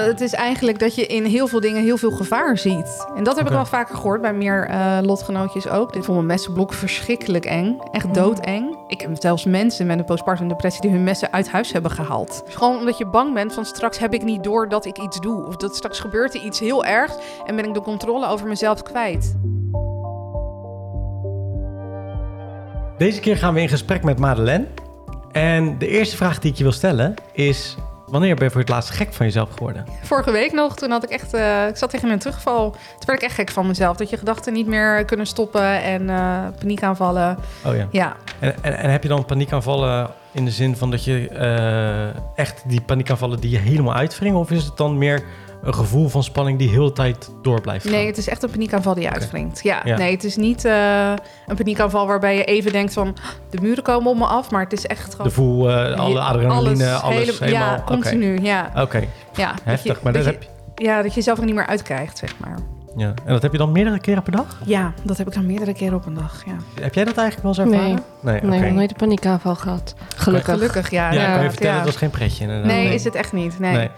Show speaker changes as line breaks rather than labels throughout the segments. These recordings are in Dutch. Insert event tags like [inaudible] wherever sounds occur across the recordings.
Het is eigenlijk dat je in heel veel dingen heel veel gevaar ziet. En dat heb ik wel vaker gehoord bij meer eh, lotgenootjes ook. Dit vond mijn messenblok verschrikkelijk eng. Echt doodeng. Ik heb zelfs mensen met een postpartum depressie die hun messen uit huis hebben gehaald. Gewoon omdat je bang bent van straks heb ik niet door dat ik iets doe. Of dat straks gebeurt er iets heel ergs en ben ik de controle over mezelf kwijt.
Deze keer gaan we in gesprek met Madeleine. En de eerste vraag die ik je wil stellen is... Wanneer ben je voor het laatst gek van jezelf geworden?
Vorige week nog, toen had ik echt, eh, ik zat tegen een terugval. Toen werd ik echt gek van mezelf. Dat je gedachten niet meer kunnen stoppen en eh paniekaanvallen.
Oh ja.
Ja,
En, en, en heb je dan paniekaanvallen in de zin van dat je eh, echt die paniekaanvallen die je helemaal uitwringen? Of is het dan meer een gevoel van spanning die heel de tijd door blijft gaan?
Nee, het is echt een paniekaanval die uitwringt. Ja,
Ja.
nee, het is niet eh, een paniekaanval waarbij je even denkt van de muren komen op me af, maar het is echt gewoon
De voel, eh, alle adrenaline, alles,
hele-
helemaal...
Ja, continu. Ja,
Oké,
ja. Dat
heftig.
je-
maar dat
dat
heb je...
ja, dat je jezelf er niet meer uitkrijgt, zeg maar.
Ja. En dat heb je dan meerdere keren per dag?
Ja, dat heb ik dan meerdere keren op een dag. Ja.
Heb jij dat eigenlijk wel eens ervaren? Nee,
Nee, nog nooit een paniekaanval gehad. Gelukkig.
Gelukkig, ja.
Ja, ik kan je vertellen,
ja.
dat is geen pretje inderdaad.
Nee, is het echt niet. Nee.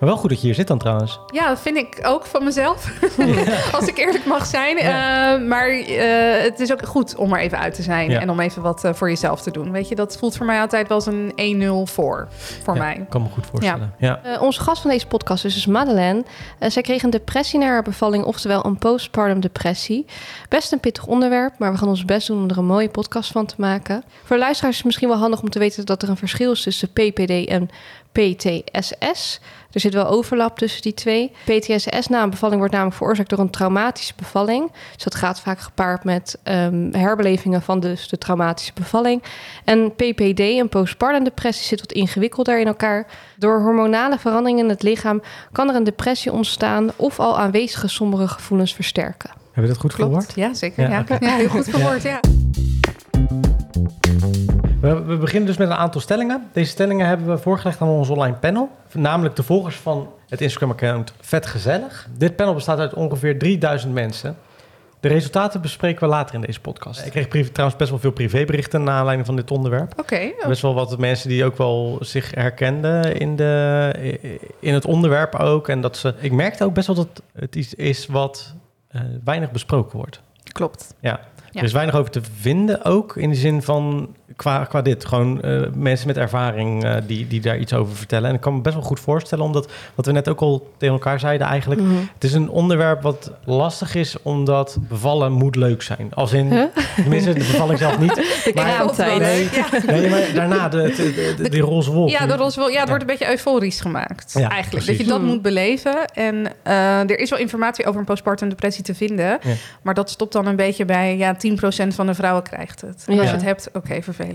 Maar wel goed dat je hier zit dan trouwens.
Ja, dat vind ik ook van mezelf. [laughs] [laughs] Als ik eerlijk mag zijn.
Ja.
Eh, maar eh, het is ook goed om er even uit te zijn.
Ja.
En om even wat eh, voor jezelf te doen. Weet je, dat voelt voor mij altijd wel eens een 1-0 voor. Voor
Ja,
mij.
Ik kan me goed voorstellen. Ja.
Eh, onze gast van deze podcast is dus Madeleine. Zij kreeg een depressie na haar bevalling, oftewel een postpartum depressie. Best een pittig onderwerp, maar we gaan ons best doen om er een mooie podcast van te maken. Voor de luisteraars is het misschien wel handig om te weten dat er een verschil is tussen PPD en PTSS. Er zit wel overlap tussen die twee. PTSS na een bevalling wordt namelijk veroorzaakt door een traumatische bevalling. Dus dat gaat vaak gepaard met ehm, herbelevingen van dus de traumatische bevalling. En PPD, een postpartum depressie, zit wat ingewikkelder in elkaar. Door hormonale veranderingen in het lichaam kan er een depressie ontstaan of al aanwezige sombere gevoelens versterken.
Heb je dat goed
Klopt.
gehoord?
Ja, zeker.
Ja,
Ja,
oké.
ja heel goed verwoord. Ja.
We, we beginnen dus met een aantal stellingen. Deze stellingen hebben we voorgelegd aan ons online panel. Namelijk de volgers van het Instagram-account Vet Gezellig. Dit panel bestaat uit ongeveer 3000 mensen. De resultaten bespreken we later in deze podcast. Ik kreeg privé- trouwens best wel veel privéberichten naar aanleiding van dit onderwerp.
Oké.
Best wel wat mensen die ook wel zich herkenden in, de, in het onderwerp ook. En dat ze, ik merkte ook best wel dat het iets is wat eh, weinig besproken wordt.
Klopt.
Ja.
Ja.
Er is weinig over te vinden ook. In de zin van qua, qua dit. Gewoon eh, mensen met ervaring eh, die, die daar iets over vertellen. En ik kan me best wel goed voorstellen. Omdat wat we net ook al tegen elkaar zeiden eigenlijk.
Mhm.
Het is een onderwerp wat lastig is. Omdat bevallen moet leuk zijn. Als in,
Huh?
tenminste de bevalling zelf niet. [laughs]
De
Maar-. Nee, nee, maar daarna de, de, de- die roze wolk.
Ja, de roze, ja, het
Ja.
wordt een beetje euforisch gemaakt.
Ja,
eigenlijk.
precies.
Dat je dat
Hmm.
moet beleven. En eh, er is wel informatie over een postpartum depressie te vinden.
Ja.
Maar dat stopt dan een beetje bij ja, 10% van de vrouwen krijgt het. En
Ja.
Als je het hebt, oké, vervelend.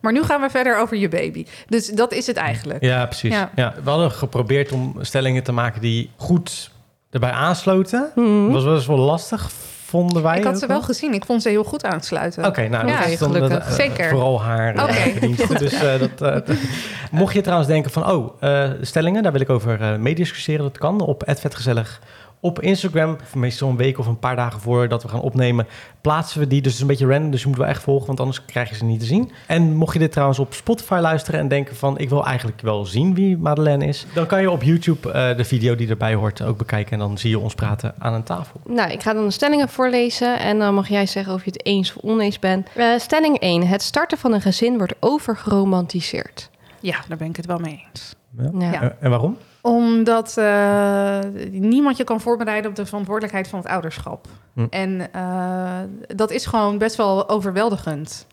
Maar nu gaan we verder over je baby. Dus dat is het eigenlijk.
Ja, precies.
Ja.
Ja. We hadden geprobeerd om stellingen te maken die goed erbij aansloten.
Mhm.
Dat was wel eens wel lastig, vonden wij.
Ik had ze wel gezien. Ik vond ze heel goed aansluiten.
Oké, nou,
Ja,
dat is dan
gelukkig.
eh,
Zeker.
vooral haar eh,
Oké.
verdienste. Dus, eh, dat, [laughs] mocht je trouwens denken van, oh, eh, stellingen, daar wil ik over eh meediscussiëren. Dat kan op @vetgezellig op Instagram. Meestal een week of een paar dagen voordat we gaan opnemen, plaatsen we die. Dus het is een beetje random, dus je moet wel echt volgen, want anders krijg je ze niet te zien. En mocht je dit trouwens op Spotify luisteren en denken van, ik wil eigenlijk wel zien wie Madeleine is, dan kan je op YouTube eh, de video die erbij hoort ook bekijken. En dan zie je ons praten aan een tafel.
Nou, ik ga dan de stellingen voorlezen en dan mag jij zeggen of je het eens of oneens bent. Eh, stelling 1. Het starten van een gezin wordt overgeromantiseerd.
Ja, daar ben ik het wel mee eens.
Ja. En waarom?
Omdat eh, niemand je kan voorbereiden op de verantwoordelijkheid van het ouderschap.
Hm.
En eh, dat is gewoon best wel overweldigend.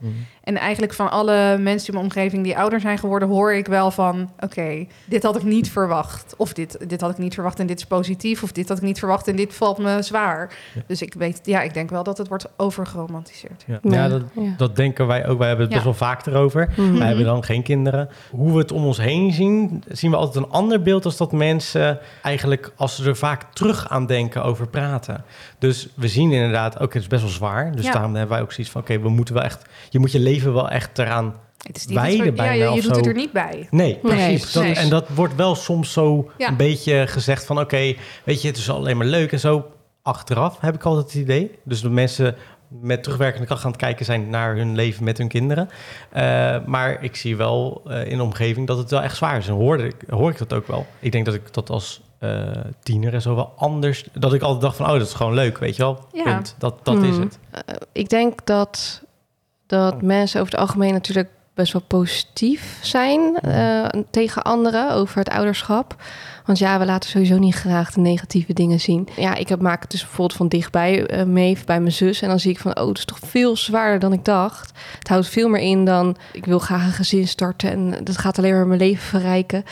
En eigenlijk van alle mensen in mijn omgeving die ouder zijn geworden, hoor ik wel van: oké, dit had ik niet verwacht. Of dit, dit had ik niet verwacht en dit is positief. Of dit had ik niet verwacht en dit valt me zwaar.
Ja.
Dus ik weet, ja, ik denk wel dat het wordt overgeromantiseerd.
Ja,
Ja.
ja dat,
Ja.
dat denken wij ook. Wij hebben het
Ja.
best wel vaak erover.
Mhm.
Wij hebben dan geen kinderen. Hoe we het om ons heen zien, zien we altijd een ander beeld als dat mensen eigenlijk als ze er vaak terug aan denken over praten. Dus we zien inderdaad, ook het is best wel zwaar. Dus
Ja.
daarom hebben wij ook zoiets van, oké, we moeten wel echt, je moet je leven wel echt eraan.
Het is niet
Wijden
waar-
bijna
ja, je, je doet het er niet bij.
Nee,
Nee,
precies. Dat-
precies.
en dat wordt wel soms zo
Ja.
een beetje gezegd van, oké, weet je, het is alleen maar leuk en zo. Achteraf heb ik altijd het idee. Dus de mensen met terugwerkende kracht aan het kijken zijn naar hun leven met hun kinderen. Eh, maar ik zie wel eh, in de omgeving dat het wel echt zwaar is. En hoor ik, hoor ik dat ook wel. Ik denk dat ik dat als eh, tiener en zo wel anders. Dat ik altijd dacht van, oh, dat is gewoon leuk, weet je wel.
Ja.
Punt. Dat, dat is
Hmm.
het.
Ik denk dat, dat mensen over het algemeen natuurlijk best wel positief zijn eh, tegen anderen over het ouderschap. Want ja, we laten sowieso niet graag de negatieve dingen zien. Ja, ik heb, maak het dus bijvoorbeeld van dichtbij eh, mee bij mijn zus. En dan zie ik van, oh, het is toch veel zwaarder dan ik dacht. Het houdt veel meer in dan, ik wil graag een gezin starten en dat gaat alleen maar mijn leven verrijken.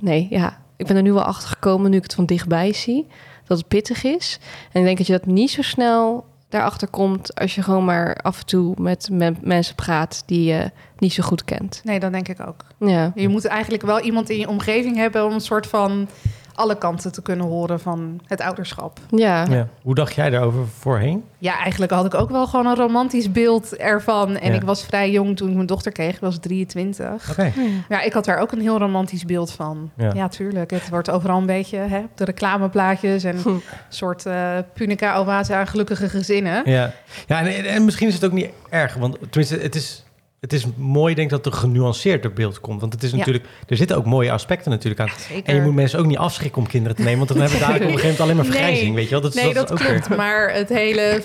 Nee, ja, ik ben er nu wel achter gekomen nu ik het van dichtbij zie. Dat het pittig is. En ik denk dat je dat niet zo snel daarachter komt als je gewoon maar af en toe met men- mensen praat die je niet zo goed kent.
Nee, dat denk ik ook.
Ja.
Je moet eigenlijk wel iemand in je omgeving hebben om een soort van alle kanten te kunnen horen van het ouderschap.
Ja.
Ja. Hoe dacht jij daarover voorheen?
Ja, eigenlijk had ik ook wel gewoon een romantisch beeld ervan. En
Ja.
ik was vrij jong toen ik mijn dochter kreeg. Ik was 23.
Oké.
Ja, ik had daar ook een heel romantisch beeld van.
Ja.
Ja, tuurlijk. Het wordt overal een beetje hè, de reclameplaatjes en
Hm.
een soort eh punica oase aan gelukkige gezinnen.
Ja, ja en, en misschien is het ook niet erg, want tenminste, het is, het is mooi, denk ik, dat er genuanceerder beeld komt. Want het is
Ja.
natuurlijk, er zitten ook mooie aspecten natuurlijk aan. En je moet mensen ook niet afschrikken om kinderen te nemen, want dan hebben we daar op een gegeven moment alleen maar [laughs] vergrijzing,
Nee.
weet je wel? Dat, is-
nee,
dat, weer-
klopt. Maar het hele,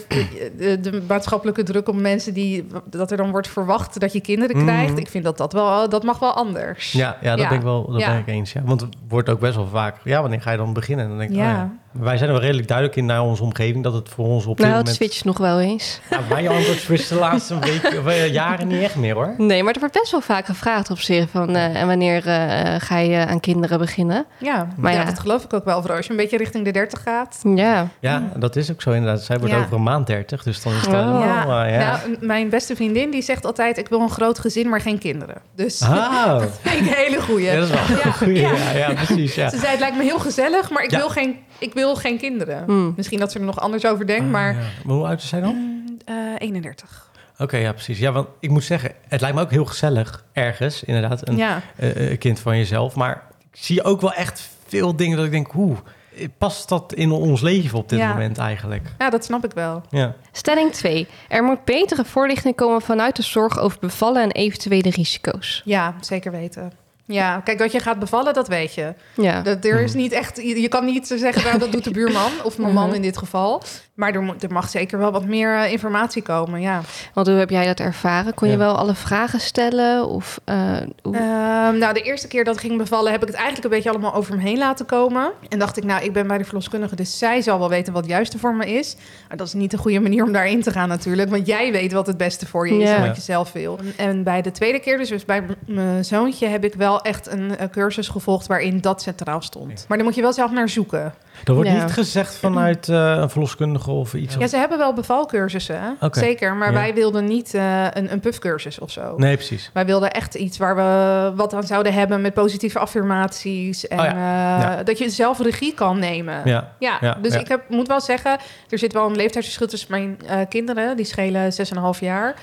de, de maatschappelijke druk op mensen die, dat er dan wordt verwacht dat je kinderen
Mhm.
krijgt. Ik vind dat dat wel, dat mag wel anders.
Ja, ja, dat
Ja.
ben ik wel dat ben ik eens. Ja. Want het wordt ook best wel vaak, ja, wanneer ga je dan beginnen? En dan denk ik,
Ja.
oh ja. Wij zijn er wel redelijk duidelijk in naar onze omgeving, dat het voor ons op dit
Nou, het
moment...
switcht nog wel eens.
Ja, wij antwoord switcht de laatste weken, [laughs] of, eh, jaren niet echt meer, hoor.
Nee, maar er wordt best wel vaak gevraagd op zich van... eh, en wanneer eh, ga je aan kinderen beginnen?
Ja,
Maar
ja,
ja.
dat geloof ik ook wel. Vooral als je een beetje richting de 30 gaat.
Ja.
Ja, dat is ook zo inderdaad. Zij wordt
Ja.
over een maand 30, dus dan is het
Oh.
allemaal...
ja.
ja.
Nou, mijn beste vriendin die zegt altijd: Ik wil een groot gezin, maar geen kinderen. Dus
Ah, [laughs]
vind ik een hele goeie.
ja, dat is wel
Ja,
een goeie.
ja.
Ja, ja, precies. Ja.
Ze zei: Het lijkt me heel gezellig, maar ik,
Ja.
wil, geen, ik wil geen kinderen.
Hmm.
Misschien dat ze er nog anders over denkt,
Ah,
maar.
ja. Maar hoe oud is zij dan?
eh, 31.
Oké, ja, precies. Ja, want ik moet zeggen, het lijkt me ook heel gezellig ergens, inderdaad, een
Ja.
eh, eh, kind van jezelf. Maar ik zie ook wel echt veel dingen dat ik denk, hoe past dat in ons leven op dit
Ja.
moment eigenlijk?
ja, dat snap ik wel.
Ja.
Stelling 2. Er moet betere voorlichting komen vanuit de zorg over bevallen en eventuele risico's.
Ja, zeker weten. Ja, kijk, dat je gaat bevallen, dat weet je.
Ja.
Dat, er is
Mhm.
niet echt, je je kan niet zeggen, nou, dat doet de buurman of mijn man
Mhm.
in dit geval. Maar er, er mag zeker wel wat meer eh, informatie komen, ja.
Want hoe heb jij dat ervaren? Kon je wel alle vragen stellen? Of, eh, hoe-
Ehm, nou, de eerste keer dat ik ging bevallen, heb ik het eigenlijk een beetje allemaal over me heen laten komen. En dacht ik, nou, ik ben bij de verloskundige, dus zij zal wel weten wat het juiste voor me is. Maar dat is niet de goede manier om daarin te gaan natuurlijk, want jij weet wat het beste voor je is
Ja.
en wat je zelf wil. En bij de tweede keer, dus bij m- mijn zoontje, heb ik wel echt een, eh, cursus gevolgd waarin dat centraal stond. Maar daar moet je wel zelf naar zoeken.
Er wordt
Ja.
niet gezegd vanuit eh, een verloskundige of iets.
Ja, ze hebben wel bevalcursussen, hè? Zeker. Maar
Ja.
wij wilden niet eh, een, een puffcursus of zo.
Nee, precies.
Wij wilden echt iets waar we wat aan zouden hebben met positieve affirmaties. En
Oh
eh, dat je zelf regie kan nemen. Ja,
Ja.
Dus ik heb, moet wel zeggen, er zit wel een leeftijdsverschil tussen mijn kinderen. Die schelen 6,5 jaar.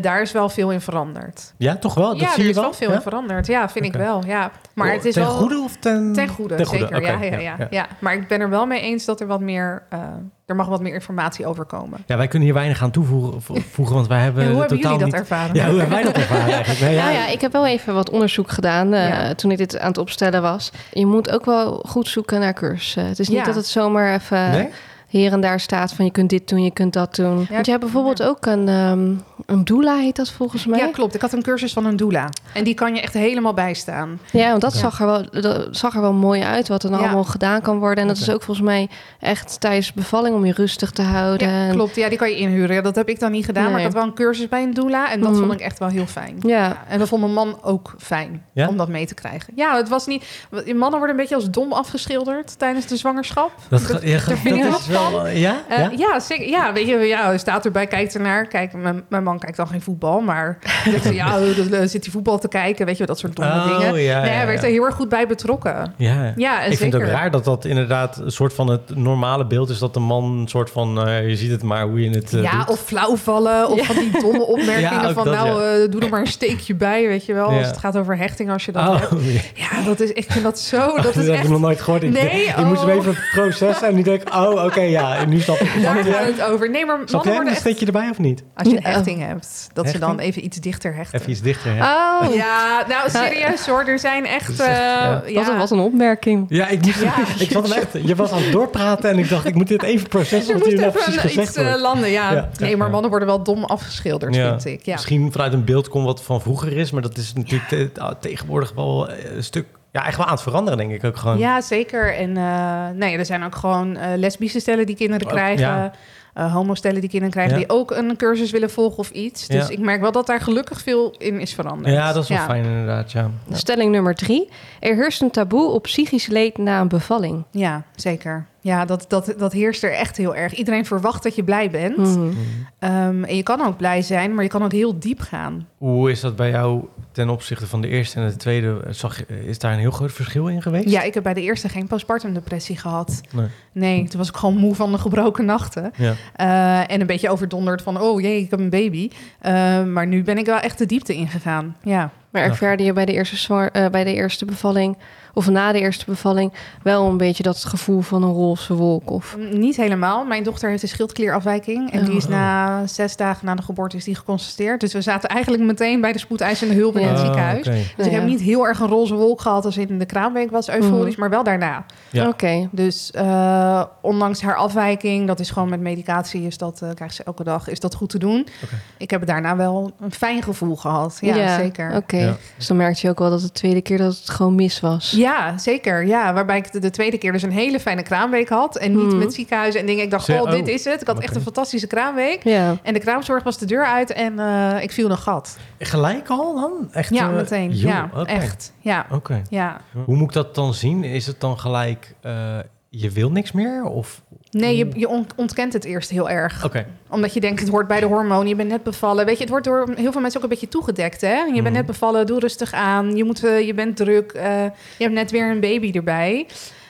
Daar is wel veel in veranderd.
Ja, toch wel? Dat
ja,
zie
er
je
is
wel?
wel veel in veranderd. Ja, vind ik wel. Ja. Maar het is
ten
wel...
goede of ten...
Ten goede,
Ten goede,
zeker.
oké,
ja, ja,
ja,
ja,
ja.
ja. Maar ik ben er wel mee eens dat er wat meer... eh, er mag wat meer informatie over komen.
Ja, wij kunnen hier weinig aan toevoegen, vo- voegen, want wij hebben
Ja, hoe hebben
totaal
jullie dat
niet...
ervaren?
Ja, hoe hebben wij dat ervaren [laughs] eigenlijk? Nee,
Nou ja, ik heb wel even wat onderzoek gedaan eh,
Ja.
toen ik dit aan het opstellen was. Je moet ook wel goed zoeken naar cursussen. Het is niet
Ja.
dat het zomaar even
Nee?
Hier en daar staat van je kunt dit doen, je kunt dat doen. Want je hebt bijvoorbeeld ook een, ehm een doula heet dat volgens mij.
Ja, klopt. Ik had een cursus van een doula. En die kan je echt helemaal bijstaan.
Ja, want dat,
Ja.
zag er wel, dat zag er wel mooi uit wat er allemaal gedaan kan worden. En dat is ook volgens mij echt tijdens bevalling om je rustig te houden.
Ja, klopt. Ja, die kan je inhuren. Ja, Dat heb ik dan niet gedaan. Maar ik had wel een cursus bij een doula. En dat
Mhm.
vond ik echt wel heel fijn.
Ja,
En dat vond mijn man ook fijn
Ja?
om dat mee te krijgen. Ja, het was niet. Mannen worden een beetje als dom afgeschilderd tijdens de zwangerschap.
Dat, dat is wel... eh, Ja?
Eh,
ja?
ja? zeker. Ja, weet je, ja, hij staat erbij, kijkt ernaar. Kijk, mijn, mijn man kijkt dan geen voetbal, maar [laughs] ja, oh, dan zit hij voetbal te kijken, weet je, dat soort domme
Oh,
dingen.
ja,
nee,
ja,
hij werd
ja.
er heel erg goed bij betrokken.
Ja.
Ja,
ik vind het ook raar dat dat inderdaad een soort van het normale beeld is dat de man een soort van, eh, je ziet het maar hoe je het eh,
ja,
doet.
of flauw vallen, of
Ja.
van die domme [laughs] opmerkingen
Ja,
van,
dat,
nou,
ja.
eh, doe er maar een steekje bij, weet je wel,
Ja.
als het gaat over hechting, als je dat
Oh,
hebt.
ja.
Ja, dat is, ik vind dat zo, dat
dat
is
heb
echt...
ik nog nooit gehoord. Ik,
Nee,
ik moest
oh.
hem even processen en nu denk ik, oh, oké, ja, en nu snap ik.
Daar gaat het over. Nee, maar mannen worden
een
echt...
steekje erbij of niet?
Als je een hechting hebt, dat ze dan even iets dichter hechten.
Even iets dichter. Hè?
Oh,
Ja, nou serieus hoor, er zijn echt...
Dat
eh,
ja.
wat, een, wat een opmerking.
Ja, ik, moest,
Ja. [laughs]
ik zat hem echt. Je was aan het doorpraten en ik dacht, ik moet dit even processen.
Er
precies
even
gezegd
iets eh, landen, ja.
Ja.
Nee, maar mannen worden wel dom afgeschilderd,
Ja.
vind ik. Ja.
Misschien vanuit een beeld komt wat van vroeger is, maar dat is natuurlijk te- tegenwoordig wel een stuk. Ja, echt wel aan het veranderen, denk ik ook gewoon.
Ja, zeker. En eh, nee, er zijn ook gewoon eh, lesbische stellen die kinderen
Oh,
krijgen.
ja.
eh homostellen die kinderen krijgen,
Ja.
die ook een cursus willen volgen of iets. Dus
Ja.
ik merk wel dat daar gelukkig veel in is veranderd.
Ja, dat is wel
ja.
fijn inderdaad, ja. Ja.
Stelling nummer drie. Er heerst een taboe op psychisch leed na een bevalling.
Ja, zeker. Ja, dat, dat, dat heerst er echt heel erg. Iedereen verwacht dat je blij bent.
Mhm.
Ehm, en je kan ook blij zijn, maar je kan ook heel diep gaan.
Hoe is dat bij jou ten opzichte van de eerste en de tweede? Zag, je- is daar een heel groot verschil in geweest?
Ja, ik heb bij de eerste geen postpartum depressie gehad.
Nee.
Nee, toen was ik gewoon moe van de gebroken nachten.
Ja.
Eh, en een beetje overdonderd van, oh jee, ik heb een baby. Eh, maar nu ben ik wel echt de diepte ingegaan. Ja.
Maar ervaarde je bij de, eerste zwar- eh, bij de eerste bevalling, of na de eerste bevalling, wel een beetje dat gevoel van een roze wolk? Of...
Niet helemaal. Mijn dochter heeft een schildklierafwijking. En die is
Oh.
na zes dagen na de geboorte is die geconstateerd. Dus we zaten eigenlijk meteen bij de spoedeisende hulp in
Ja.
het
Oh,
ziekenhuis.
oké.
Dus
Nou
ik heb
ja.
niet heel erg een roze wolk gehad als in de kraamweek was euforisch,
Mhm.
maar wel daarna.
Ja.
Oké.
Dus eh, ondanks haar afwijking, dat is gewoon met medicatie, is dat, eh, krijgt ze elke dag, is dat goed te doen.
Oké.
Ik heb daarna wel een fijn gevoel gehad. Ja, zeker.
Oké.
Ja.
Dus dan merkte je ook wel dat de tweede keer dat het gewoon mis was.
Ja, zeker. Ja, waarbij ik de, de tweede keer dus een hele fijne kraamweek had. En niet
Mhm.
met ziekenhuizen en dingen. Ik dacht, oh, dit
oh,
is het. Ik had echt een fantastische kraamweek.
Ja.
En de kraamzorg was de deur uit en eh, ik viel een gat.
Gelijk al dan? Echt,
Ja,
eh,
meteen.
joh,
ja, echt. Ja,
Oké.
ja.
Hoe moet ik dat dan zien? Is het dan gelijk, eh, je wil niks meer? Of...
Nee, je, je on- ontkent het eerst heel erg.
Oké.
Omdat je denkt, het hoort bij de hormonen. Je bent net bevallen. Weet je, het wordt door heel veel mensen ook een beetje toegedekt. Hè? Je bent net bevallen, doe rustig aan. Je, moet, eh, je bent druk. eh, je hebt net weer een baby erbij.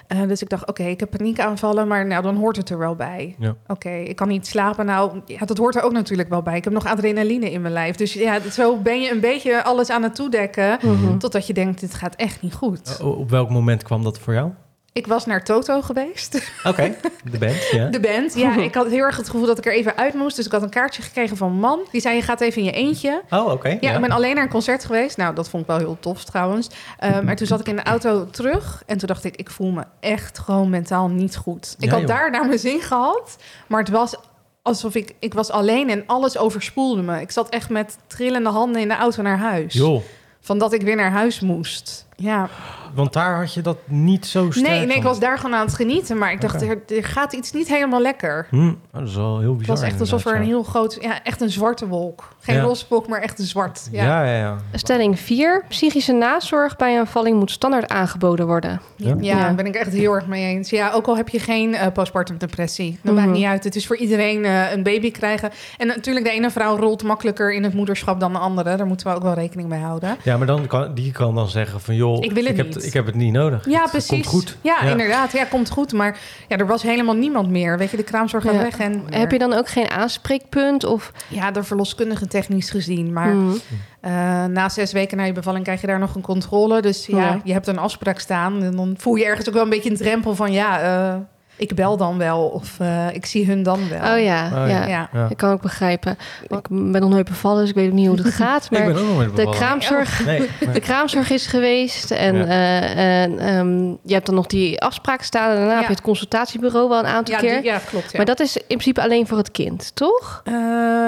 Eh, dus ik dacht, oké, ik heb paniekaanvallen, maar nou, dan hoort het er wel bij.
Ja.
Oké, ik kan niet slapen. Nou, ja, dat hoort er ook natuurlijk wel bij. Ik heb nog adrenaline in mijn lijf. Dus ja, zo ben je een beetje alles aan het toedekken.
Mhm.
Totdat je denkt, dit gaat echt niet goed.
Op welk moment kwam dat voor jou?
Ik was naar Toto geweest.
Oké, [laughs] de band, ja.
De band. Ja, [laughs] ik had heel erg het gevoel dat ik er even uit moest. Dus ik had een kaartje gekregen van een man. Die zei, je gaat even in je eentje.
Oh, oké.
Ja, ik ben alleen naar een concert geweest. Nou, dat vond ik wel heel tof trouwens. Uh, maar toen zat ik in de auto terug. En toen dacht ik, ik voel me echt gewoon mentaal niet goed. Ik
Ja,
had
joh.
daar naar mijn zin gehad. Maar het was alsof ik... Ik was alleen en alles overspoelde me. Ik zat echt met trillende handen in de auto naar huis.
Joh,
Van dat ik weer naar huis moest. Ja.
want daar had je dat niet zo sterk
Nee, nee, ik was daar gewoon aan het genieten. Maar ik dacht, er, er gaat iets niet helemaal lekker.
Hm, oh, dat is wel heel
Het
bizar.
was echt alsof er een heel groot... Ja, echt een ja, wolk. Geen
Ja.
roze wolk, maar echt een zwart.
ja.
Ja.
Ja, ja.
Stelling 4. Psychische nazorg bij een bevalling moet standaard aangeboden worden.
Ja?
Daar ben ik echt heel erg mee eens. Ja, ook al heb je geen eh, postpartum depressie. Dat
Mhm.
maakt niet uit. Het is voor iedereen eh, een baby krijgen. En natuurlijk, de ene vrouw rolt makkelijker in het moederschap dan de andere. Daar moeten we ook wel rekening mee houden.
Ja, maar dan kan, die kan dan zeggen van... joh,
Ik wil het
heb,
niet.
ik heb het niet nodig.
Ja,
Het
precies.
komt goed.
Ja,
Ja.
inderdaad. Ja, komt goed. Maar ja, er was helemaal niemand meer. Weet je, de kraamzorg gaat
Ja.
weg. En
Heb je dan ook geen aanspreekpunt? Of,
Ja, de verloskundige technisch gezien. Maar
Mhm.
eh, na zes weken na je bevalling krijg je daar nog een controle. Dus ja,
Ja.
je hebt een afspraak staan. En dan voel je ergens ook wel een beetje een drempel van... ja, eh, ik bel dan wel. Of eh, ik zie hun dan wel.
Oh ja,
Oh,
ja.
Ja.
Ja.
Ik kan ook begrijpen. Ik ben nog nooit bevallen, dus ik weet ook niet hoe het [laughs] gaat.
ik
Maar
ben ook nog nooit
de kraamzorg,
Nee, nee. [laughs]
de kraamzorg is geweest. En,
Ja.
eh, en ehm, je hebt dan nog die afspraak staan. En daarna
Ja.
heb je het consultatiebureau wel een aantal
Ja,
keer.
die- ja, klopt. Ja.
Maar dat is in principe alleen voor het kind, toch?
Eh,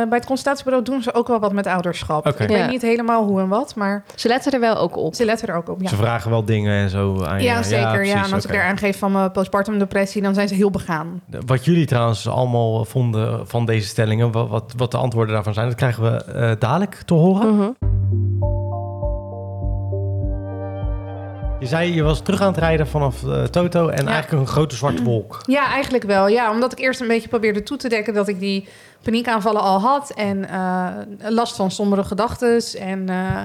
bij het consultatiebureau doen ze ook wel wat met ouderschap.
Oké.
Ik
Ja.
weet niet helemaal hoe en wat, maar
Ze letten er wel ook op.
ze letten er ook op. Ja,
Ze vragen wel dingen en zo aan je.
ja zeker. Ja, en als ik er aangeef van mijn postpartum depressie, dan zijn ze heel begaan.
Wat jullie trouwens allemaal vonden van deze stellingen, wat, wat, de antwoorden daarvan zijn, dat krijgen we eh, dadelijk te horen.
Mhm.
Je zei, je was terug aan het rijden vanaf eh, Toto en eigenlijk een grote zwarte wolk.
Ja, eigenlijk wel. Ja, omdat ik eerst een beetje probeerde toe te dekken dat ik die paniekaanvallen al had en eh, last van sombere gedachten. En eh,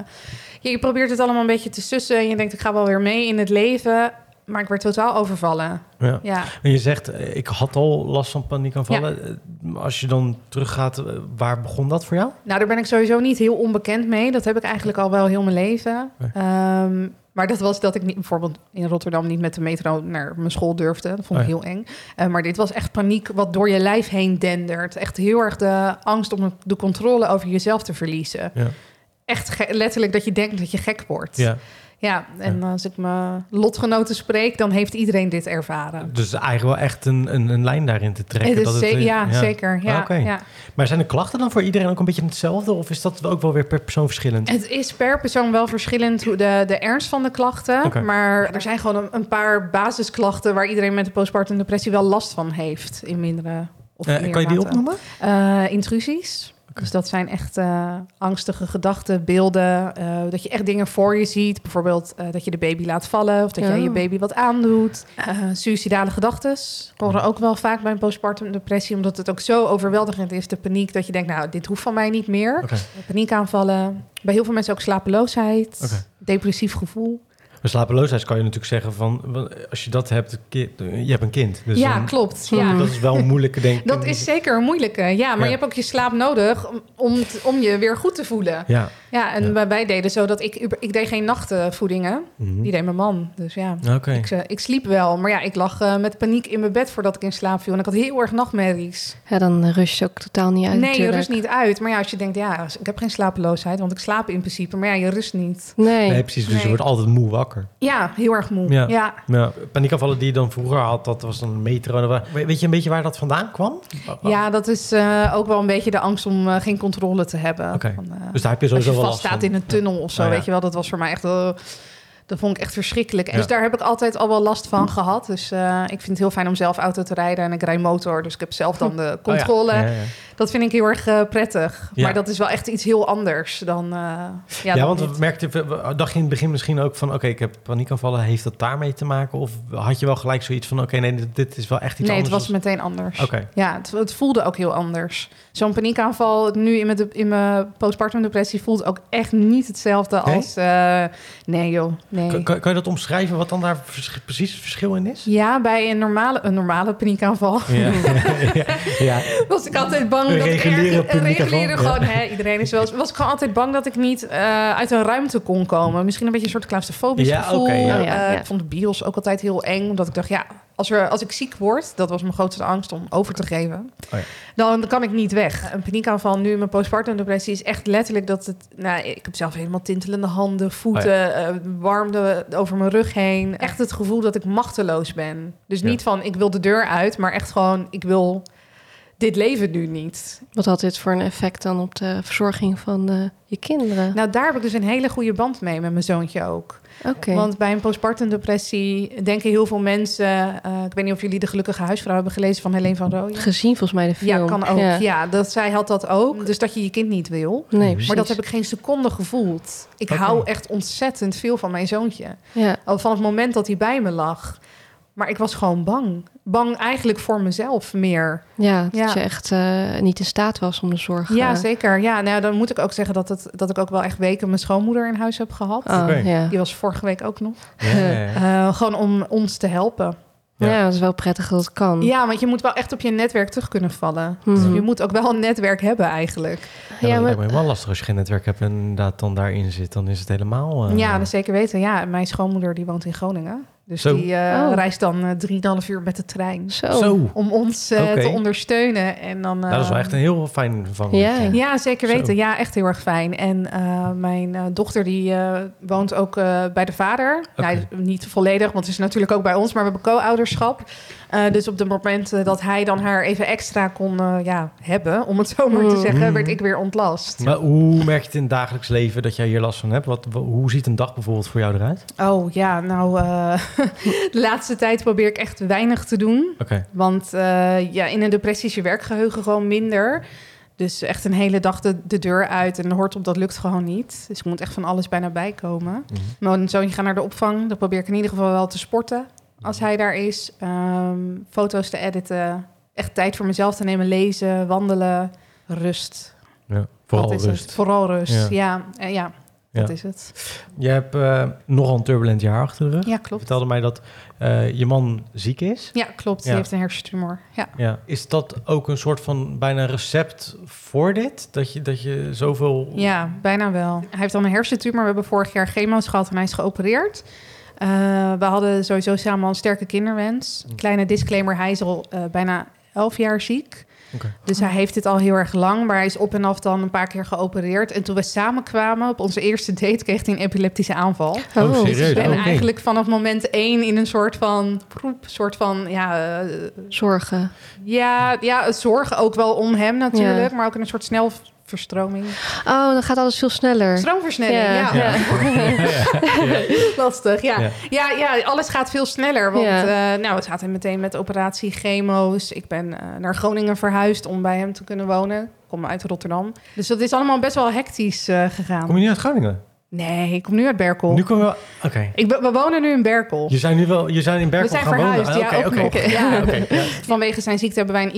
ja, je probeert het allemaal een beetje te sussen en je denkt ik ga wel weer mee in het leven. Maar ik werd totaal overvallen.
Ja.
Ja.
En je zegt, eh, ik had al last van paniekaanvallen. Eh, Als je dan teruggaat, eh, waar begon dat voor jou?
Nou, daar ben ik sowieso niet heel onbekend mee. Dat heb ik eigenlijk al wel heel mijn leven.
Nee.
Ehm, Maar dat was dat ik niet, bijvoorbeeld in Rotterdam niet met de metro naar mijn school durfde. Dat vond ik
Oh ja.
heel eng. Maar dit was echt paniek wat door je lijf heen dendert. Echt heel erg de angst om de controle over jezelf te verliezen.
Ja.
Echt letterlijk dat je denkt dat je gek wordt.
Ja.
Ja, en als ik mijn lotgenoten spreek, dan heeft iedereen dit ervaren.
Dus eigenlijk wel echt een, een, een lijn daarin te trekken.
Het
dat het, eh,
ja, zeker. Ja, ja.
Maar zijn de klachten dan voor iedereen ook een beetje hetzelfde? Of is dat ook wel weer per persoon verschillend?
Het is per persoon wel verschillend hoe de, de ernst van de klachten. Maar er zijn gewoon een, een paar basisklachten waar iedereen met de postpartum depressie wel last van heeft. In mindere of meer
kan je die opnoemen?
Eh, intrusies. Dus dat zijn echt eh, angstige gedachten, beelden. eh, dat je echt dingen voor je ziet. Bijvoorbeeld eh, dat je de baby laat vallen of dat jij
Oh.
je baby wat aandoet. Eh suïcidale gedachten horen ook wel vaak bij een postpartum depressie. Omdat het ook zo overweldigend is, de paniek, dat je denkt, nou, dit hoeft van mij niet meer.
Oké.
Paniekaanvallen. Bij heel veel mensen ook slapeloosheid.
Oké.
Depressief gevoel.
Bij slapeloosheid kan je natuurlijk zeggen van... Als je dat hebt, je hebt een kind. Dus
ja,
dan-
klopt. Ja. [laughs]
Dat is wel een moeilijke, denk ik.
Dat is zeker een moeilijke. Ja, maar
Ja.
je hebt ook je slaap nodig om, om, t- om je weer goed te voelen.
Ja.
Ja, en
Ja.
wij- deden zo dat ik, ik deed geen nachtvoedingen.
Mhm.
Die deed mijn man. Dus ja,
Oké.
ik, eh, ik sliep wel. Maar ja, ik lag eh, met paniek in mijn bed voordat ik in slaap viel. En ik had heel erg nachtmerries.
Ja, dan rust je ook totaal niet uit
nee, je rust niet uit. Maar ja, als je denkt, ja, ik heb geen slapeloosheid, want ik slaap in principe. Maar ja, je rust niet.
Nee.
Nee, precies. Dus je wordt altijd moe wakker.
Ja, heel erg moe.
Ja.
Ja.
Ja, paniekaanvallen die je dan vroeger had, dat was een metro. Weet je een beetje waar dat vandaan kwam?
Ja, dat is eh, ook wel een beetje de angst om eh, geen controle te hebben. Van, eh,
Dus daar heb je sowieso
je
wel
vast
last
staat
van.
in een tunnel of zo, weet je wel. Dat was voor mij echt... dat vond ik echt verschrikkelijk. En. Dus daar heb ik altijd al wel last van gehad. Dus ik vind het heel fijn om zelf auto te rijden. En ik rij motor, dus ik heb zelf dan de [laughs] controle.
Oh ja. Ja, ja.
Dat vind ik heel erg eh, prettig.
Ja.
Maar dat is wel echt iets heel anders dan... eh, ja,
Ja,
dan
want we merkten, we- dacht je in het begin misschien ook van... oké, ik heb paniekaanvallen, heeft dat daarmee te maken? Of had je wel gelijk zoiets van... oké, nee, dit, is wel echt iets
Nee, het
anders?
was meteen anders.
Oké,
Ja, het, het voelde ook heel anders. Zo'n paniekaanval nu in mijn, de- in mijn postpartum depressie voelt ook echt niet hetzelfde
Nee?
als... eh, nee joh, nee.
kan, kan, kan je dat omschrijven wat dan daar vers- precies het verschil in is?
Ja, bij een normale, een normale paniekaanval
Ja, [laughs] [laughs] ja, ja.
was ik altijd bang Ik
reguliere
ergens- een
ja.
gewoon, hè, iedereen is wel was ik gewoon altijd bang dat ik niet eh, uit een ruimte kon komen. Misschien een beetje een soort claustrofobisch
Ja,
gevoel.
ja.
Ja, ja.
Ik vond de bios ook altijd heel eng, omdat ik dacht, ja, als, er, als ik ziek word, dat was mijn grootste angst om over te geven,
Oh ja.
dan kan ik niet weg. Een paniekaanval nu in mijn postpartum depressie is echt letterlijk dat het, nou, ik heb zelf helemaal tintelende handen, voeten,
Oh
eh, warmte over mijn rug heen. Echt het gevoel dat ik machteloos ben. Dus niet van ik wil de deur uit, maar echt gewoon ik wil dit leven nu niet.
Wat had dit voor een effect dan op de verzorging van eh, je kinderen?
Nou, daar heb ik dus een hele goede band mee met mijn zoontje ook.
Oké.
Want bij een postpartum depressie denken heel veel mensen... eh, ik weet niet of jullie De Gelukkige Huisvrouw hebben gelezen van Helene van Rooyen.
Gezien volgens mij de film.
Ja, kan ook. Ja.
Ja.
dat, zij had dat ook. Dus dat je je kind niet wil.
Nee, precies.
Maar dat heb ik geen seconde gevoeld. Ik hou echt ontzettend veel van mijn zoontje.
Ja.
Al van het moment dat hij bij me lag. Maar ik was gewoon bang. Bang eigenlijk voor mezelf meer.
Ja, dat
Ja.
je echt eh, niet in staat was om de zorg...
Ja, zeker. Ja, nou, dan moet ik ook zeggen dat, het, dat ik ook wel echt weken mijn schoonmoeder in huis heb gehad.
Oh, ja.
Die was vorige week ook nog.
Ja, ja, ja.
Eh, gewoon om ons te helpen.
Ja.
Dat is wel prettig dat het kan.
Ja, want je moet wel echt op je netwerk terug kunnen vallen. Dus je moet ook wel een netwerk hebben eigenlijk.
Ja,
Ja,
dat
maar-
lijkt me wel lastig als je geen netwerk hebt en inderdaad dan daarin zit. Dan is het helemaal... eh,
Ja, dat zeker weten. Ja, mijn schoonmoeder die woont in Groningen. Dus
Zo.
die eh,
Oh.
reist dan eh, drieënhalf uur met de trein.
Zo.
Zo.
Om ons eh, te ondersteunen. En dan,
Nou, dat is wel
eh,
echt een heel fijn van.
Ja.
Ja, zeker
Zo.
weten. Ja, echt heel erg fijn. En eh, mijn eh, dochter die eh, woont ook eh, bij de vader. Nou, niet volledig, want het is natuurlijk ook bij ons, maar we hebben co-ouderschap. Eh, dus op de momenten dat hij dan haar even extra kon eh, ja, hebben, om het zo maar te
Mm.
zeggen,
Mm.
werd ik weer ontlast.
Maar hoe merk je het in het dagelijks leven dat jij hier last van hebt? Wat, wa- hoe ziet een dag bijvoorbeeld voor jou eruit?
Oh ja, nou, eh, [laughs] [laughs] de laatste tijd probeer ik echt weinig te doen. Want eh, ja, in een depressie is je werkgeheugen gewoon minder. Dus echt een hele dag de, de deur uit en hoort op, dat lukt gewoon niet. Dus ik moet echt van alles bijna bijkomen.
Mhm.
Mijn zoontje gaat naar de opvang. Dan probeer ik in ieder geval wel te sporten als hij daar is. Ehm, foto's te editen. Echt tijd voor mezelf te nemen. Lezen, wandelen, rust.
Ja, vooral
het.
rust.
Vooral rust,
Ja.
ja. Dat is het.
Je hebt eh, nogal een turbulent jaar achter de rug.
Ja,
Je
klopt.
vertelde mij dat eh, je man ziek is.
Ja, klopt. Die heeft een hersentumor. Ja.
Ja. Is dat ook een soort van bijna recept voor dit? Dat je, dat je zoveel...
ja, bijna wel. Hij heeft dan een hersentumor. We hebben vorig jaar chemo's gehad en hij is geopereerd. Eh, we hadden sowieso samen al een sterke kinderwens.
Mm.
Kleine disclaimer, hij is al bijna 11 jaar ziek.
Oké.
Dus hij heeft dit al heel erg lang, maar hij is op en af dan een paar keer geopereerd. En toen we samenkwamen op onze eerste date, kreeg hij een epileptische aanval.
Oh, serieus?
Dus ik ben
Oké.
eigenlijk vanaf moment één in een soort van proep, soort van ja, eh,
Zorgen.
ja, ja, het zorgen ook wel om hem natuurlijk,
Ja.
maar ook in een soort snelverstroming.
Oh, dan gaat alles veel sneller.
Stroomversnelling,
Ja.
ja.
Ja. [laughs]
Lastig, ja.
Ja.
ja. Ja, alles gaat veel sneller. Want
Ja.
eh, nou, we zaten meteen met operatie chemo's. Ik ben eh, naar Groningen verhuisd om bij hem te kunnen wonen. Ik kom uit Rotterdam. Dus dat is allemaal best wel hectisch eh, gegaan.
Kom je niet uit Groningen?
Nee, ik kom nu uit Berkel.
Nu komen we... Oké.
Ik, we wonen nu in Berkel.
Je zijn nu wel... Je zijn in Berkel
We zijn
gaan wonen?
verhuisd, ja,
Ah,
ook nog. Ja.
Oké, ja. [laughs]
Vanwege zijn ziekte hebben wij een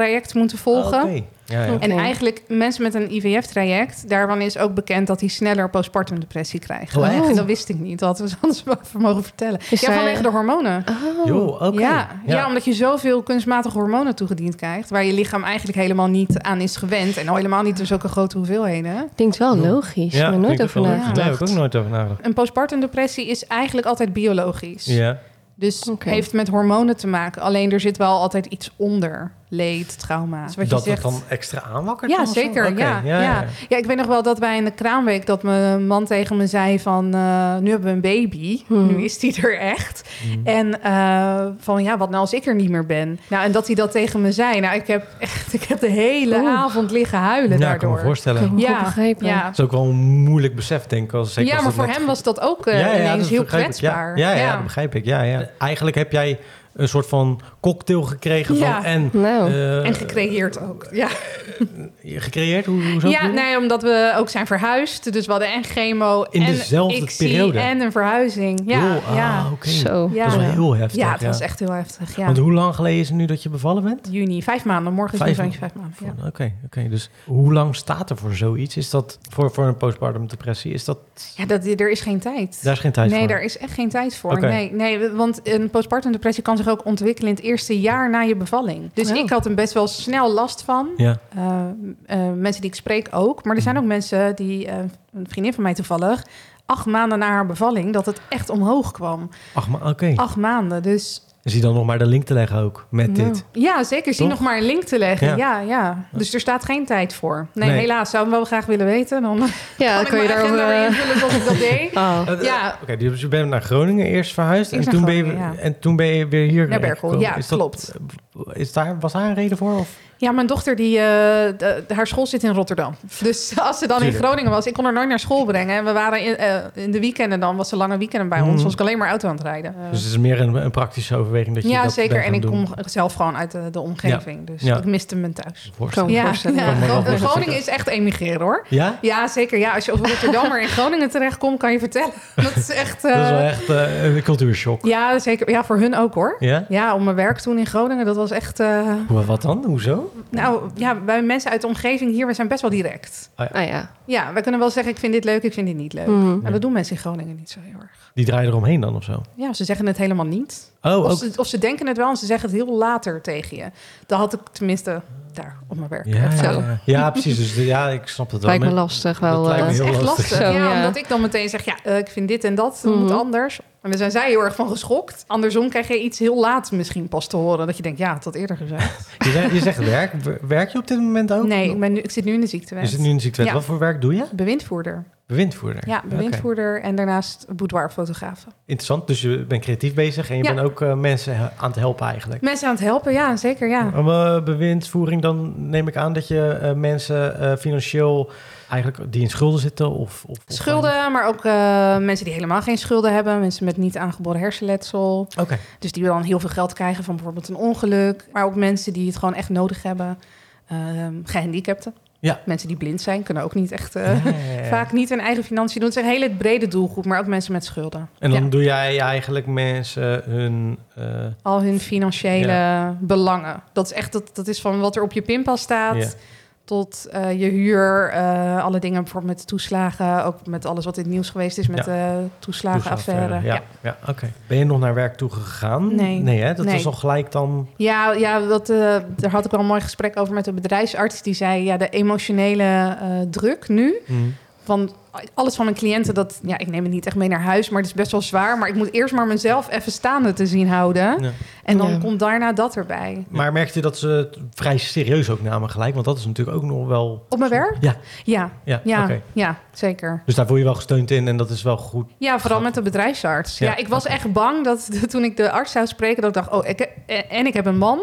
IVF-traject moeten volgen.
Oké. Ja, ja.
En eigenlijk mensen met een IVF-traject, daarvan is ook bekend dat die sneller postpartum depressie krijgen.
Oh, echt?
Dat wist ik niet. Dat hadden we [laughs] anders mogen vertellen.
Is
ja,
zij-
vanwege de hormonen.
Oh.
Oké.
Ja, ja. omdat je zoveel kunstmatige hormonen toegediend krijgt, waar je lichaam eigenlijk helemaal niet aan is gewend. En al helemaal niet in zulke grote hoeveelheden.
Klinkt wel logisch.
Ja,
er nooit over
ook wel
na-
leuk. Daar heb ik
nagedacht.
ook nooit over nagedacht.
Een postpartum depressie is eigenlijk altijd biologisch.
Ja.
Dus heeft met hormonen te maken. Alleen er zit wel altijd iets onder. Leed, trauma. Dus wat
dat
je
het
zegt,
dan extra aanwakkert?
Ja, zeker. Ja, ja, ja. ik weet nog wel dat wij in de kraamweek... dat mijn man tegen me zei van... eh, nu hebben we een baby.
Hmm.
Nu is die er echt.
Mm.
En eh, van ja, wat nou als ik er niet meer ben? Nou, en dat hij dat tegen me zei. Nou, ik heb echt... Ik heb de hele
Oeh.
avond liggen huilen
Ja, ik kan me
daardoor.
voorstellen.
Ik heb me
Ja,
begrepen.
ja.
Dat is ook wel een moeilijk besef, denk ik. Als, zeker
ja, maar voor
net-
hem was dat ook eh,
Ja, ja,
ineens
dat
heel kwetsbaar.
Ja, ja, ja, dat begrijp ik. Ja, ja. Eigenlijk heb jij een soort van cocktail gekregen van... En,
Nou,
eh,
En gecreëerd ook. Ja, [laughs]
gecreëerd? Hoe, hoezo?
ja nee, omdat we ook zijn verhuisd. Dus we hadden en chemo
In
en
dezelfde
ICSI
periode?
en een verhuizing. Ja,
ah,
ja.
zo.
Ja.
Dat is wel heel heftig.
ja, het was echt heel heftig. Ja.
Want hoe lang geleden is het nu dat je bevallen bent?
Juni, vijf maanden. Morgen is
Vijf
vijf, vijf maanden. Ja.
Oké, oké. Dus hoe lang staat er voor zoiets? Is dat voor, voor een postpartum depressie? Is dat...
Ja, dat, er is geen tijd.
Daar is geen tijd
nee,
voor?
daar is echt geen tijd voor. Nee, nee, want een postpartum depressie kan zich ook ontwikkelen in het eerste jaar na je bevalling. Dus
Oh.
ik had er best wel snel last van.
Ja.
Eh, eh, mensen die ik spreek ook. Maar er zijn ook mensen die, eh, een vriendin van mij toevallig, acht maanden na haar bevalling, dat het echt omhoog kwam.
Ach, maar oké.
Acht maanden. Dus
Is hij dan nog maar de link te leggen ook met
Nou.
dit?
ja, zeker. Zie
Toch?
nog maar een link te leggen.
Ja.
Ja. Ja, Dus er staat geen tijd voor. Nee,
Nee.
helaas. Zou hem wel graag willen weten. Dan
Ja, [laughs] dan
kan
kan je daarover... eh,
invullen zoals ik dat [laughs] deed.
Oh.
Ja.
Oké, dus je bent naar Groningen eerst verhuisd
Eerst
en, toen ben je, en toen ben je weer hier
Naar Berkel,
gekomen.
ja,
Is dat-
klopt.
Is daar, was daar een reden voor? Of?
Ja, mijn dochter, die, eh, de- haar school zit in Rotterdam. Dus [laughs] als ze dan in Groningen was, ik kon haar nooit naar school brengen. En we waren in, eh, in de weekenden dan, was ze lange weekenden bij ons.
Mhm.
Was ik alleen maar auto aan het rijden.
Dus het is meer een, een praktische overweging dat je
ja,
dat
zeker. En ik kom zelf gewoon uit de, de omgeving. Dus
Ja.
ik miste me thuis.
Me
Ja,
voorstellen.
Groningen is echt emigreren hoor.
Ja?
Ja, zeker. Ja, als je als Rotterdammer in Groningen terechtkomt, kan je vertellen. [laughs] Dat is echt...
Dat is wel echt eh, een cultuurshock.
Ja, zeker. Ja, voor hun ook hoor.
Ja?
Ja, om mijn werk toen in Groningen, dat was echt...
Wat dan? Hoezo?
Nou ja, bij mensen uit de omgeving hier, we zijn best wel direct.
Ah ja.
Ja, wij kunnen wel zeggen, ik vind dit leuk, ik vind dit niet leuk.
Mhm.
En dat doen mensen in Groningen niet zo heel erg.
Die draaien eromheen dan of zo?
Ja, ze zeggen het helemaal niet.
Oh,
Of
ook.
ze, of ze denken het wel en ze zeggen het heel later tegen je. Dat had ik tenminste daar op mijn werk.
Ja,
zo.
ja. ja, precies. Dus de- ja, ik snap het wel.
Lijkt me lastig wel.
Dat lijkt me
eh,
heel
Echt
lastig.
lastig.
Zo,
ja,
ja.
omdat ik dan meteen zeg, ja, eh, ik vind dit en dat
Mhm.
moet anders. En dan zijn zij heel erg van geschokt. Andersom krijg je iets heel laat misschien pas te horen. Dat je denkt, ja, het had eerder gezegd. [laughs]
Je zegt, je zegt werk. Werk je op dit moment ook?
Nee, ik, ben nu, ik zit nu in de ziektewet.
Is het nu een ziektewet?
Ja.
Wat voor werk doe je?
Bewindvoerder.
Bewindvoerder.
Ja, bewindvoerder en daarnaast boudoirfotografen.
Interessant. Dus je bent creatief bezig en je
Ja.
bent ook eh, mensen aan het helpen eigenlijk.
Mensen aan het helpen, ja, zeker, ja.
Om eh, bewindvoering, dan neem ik aan dat je eh, mensen financieel eigenlijk die in schulden zitten of... of of-
Schulden, maar ook mensen die helemaal geen schulden hebben. Mensen met niet aangeboren hersenletsel.
Oké.
Dus die dan heel veel geld krijgen van bijvoorbeeld een ongeluk. Maar ook mensen die het gewoon echt nodig hebben. Ehm gehandicapten.
Ja.
Mensen die blind zijn, kunnen ook niet echt... eh,
Ja, ja, ja.
Vaak niet hun eigen financiën doen. Het is een hele brede doelgroep, maar ook mensen met schulden.
En dan doe jij eigenlijk mensen hun... eh,
Al hun financiële belangen. Dat is echt dat, dat is van wat er op je pinpas staat. Tot eh, je huur, eh, alle dingen bijvoorbeeld met toeslagen, ook met alles wat in het nieuws geweest is met de toeslagenaffaire.
Ja, ja. oké. Ben je nog naar werk toe gegaan?
Nee.
Nee, hè? Dat
Nee.
was al gelijk dan...
Ja, ja dat, eh, daar had ik wel een mooi gesprek over met de bedrijfsarts. Die zei, ja, de emotionele eh, druk nu...
Hm.
van alles van mijn cliënten, dat, ja, ik neem het niet echt mee naar huis, maar het is best wel zwaar. Maar ik moet eerst maar mezelf even staande te zien houden.
Ja.
En dan
Ja.
komt daarna dat erbij.
Maar merkte je dat ze het vrij serieus ook namen gelijk? Want dat is natuurlijk ook nog wel...
Op mijn werk?
Ja,
Ja,
ja,
ja,
oké.
ja zeker.
Dus daar voel je wel gesteund in en dat is wel goed.
Ja, vooral met de bedrijfsarts. Ja,
Ja,
ik was echt bang dat toen ik de arts zou spreken, dat ik dacht, oh, ik heb, en ik heb een man.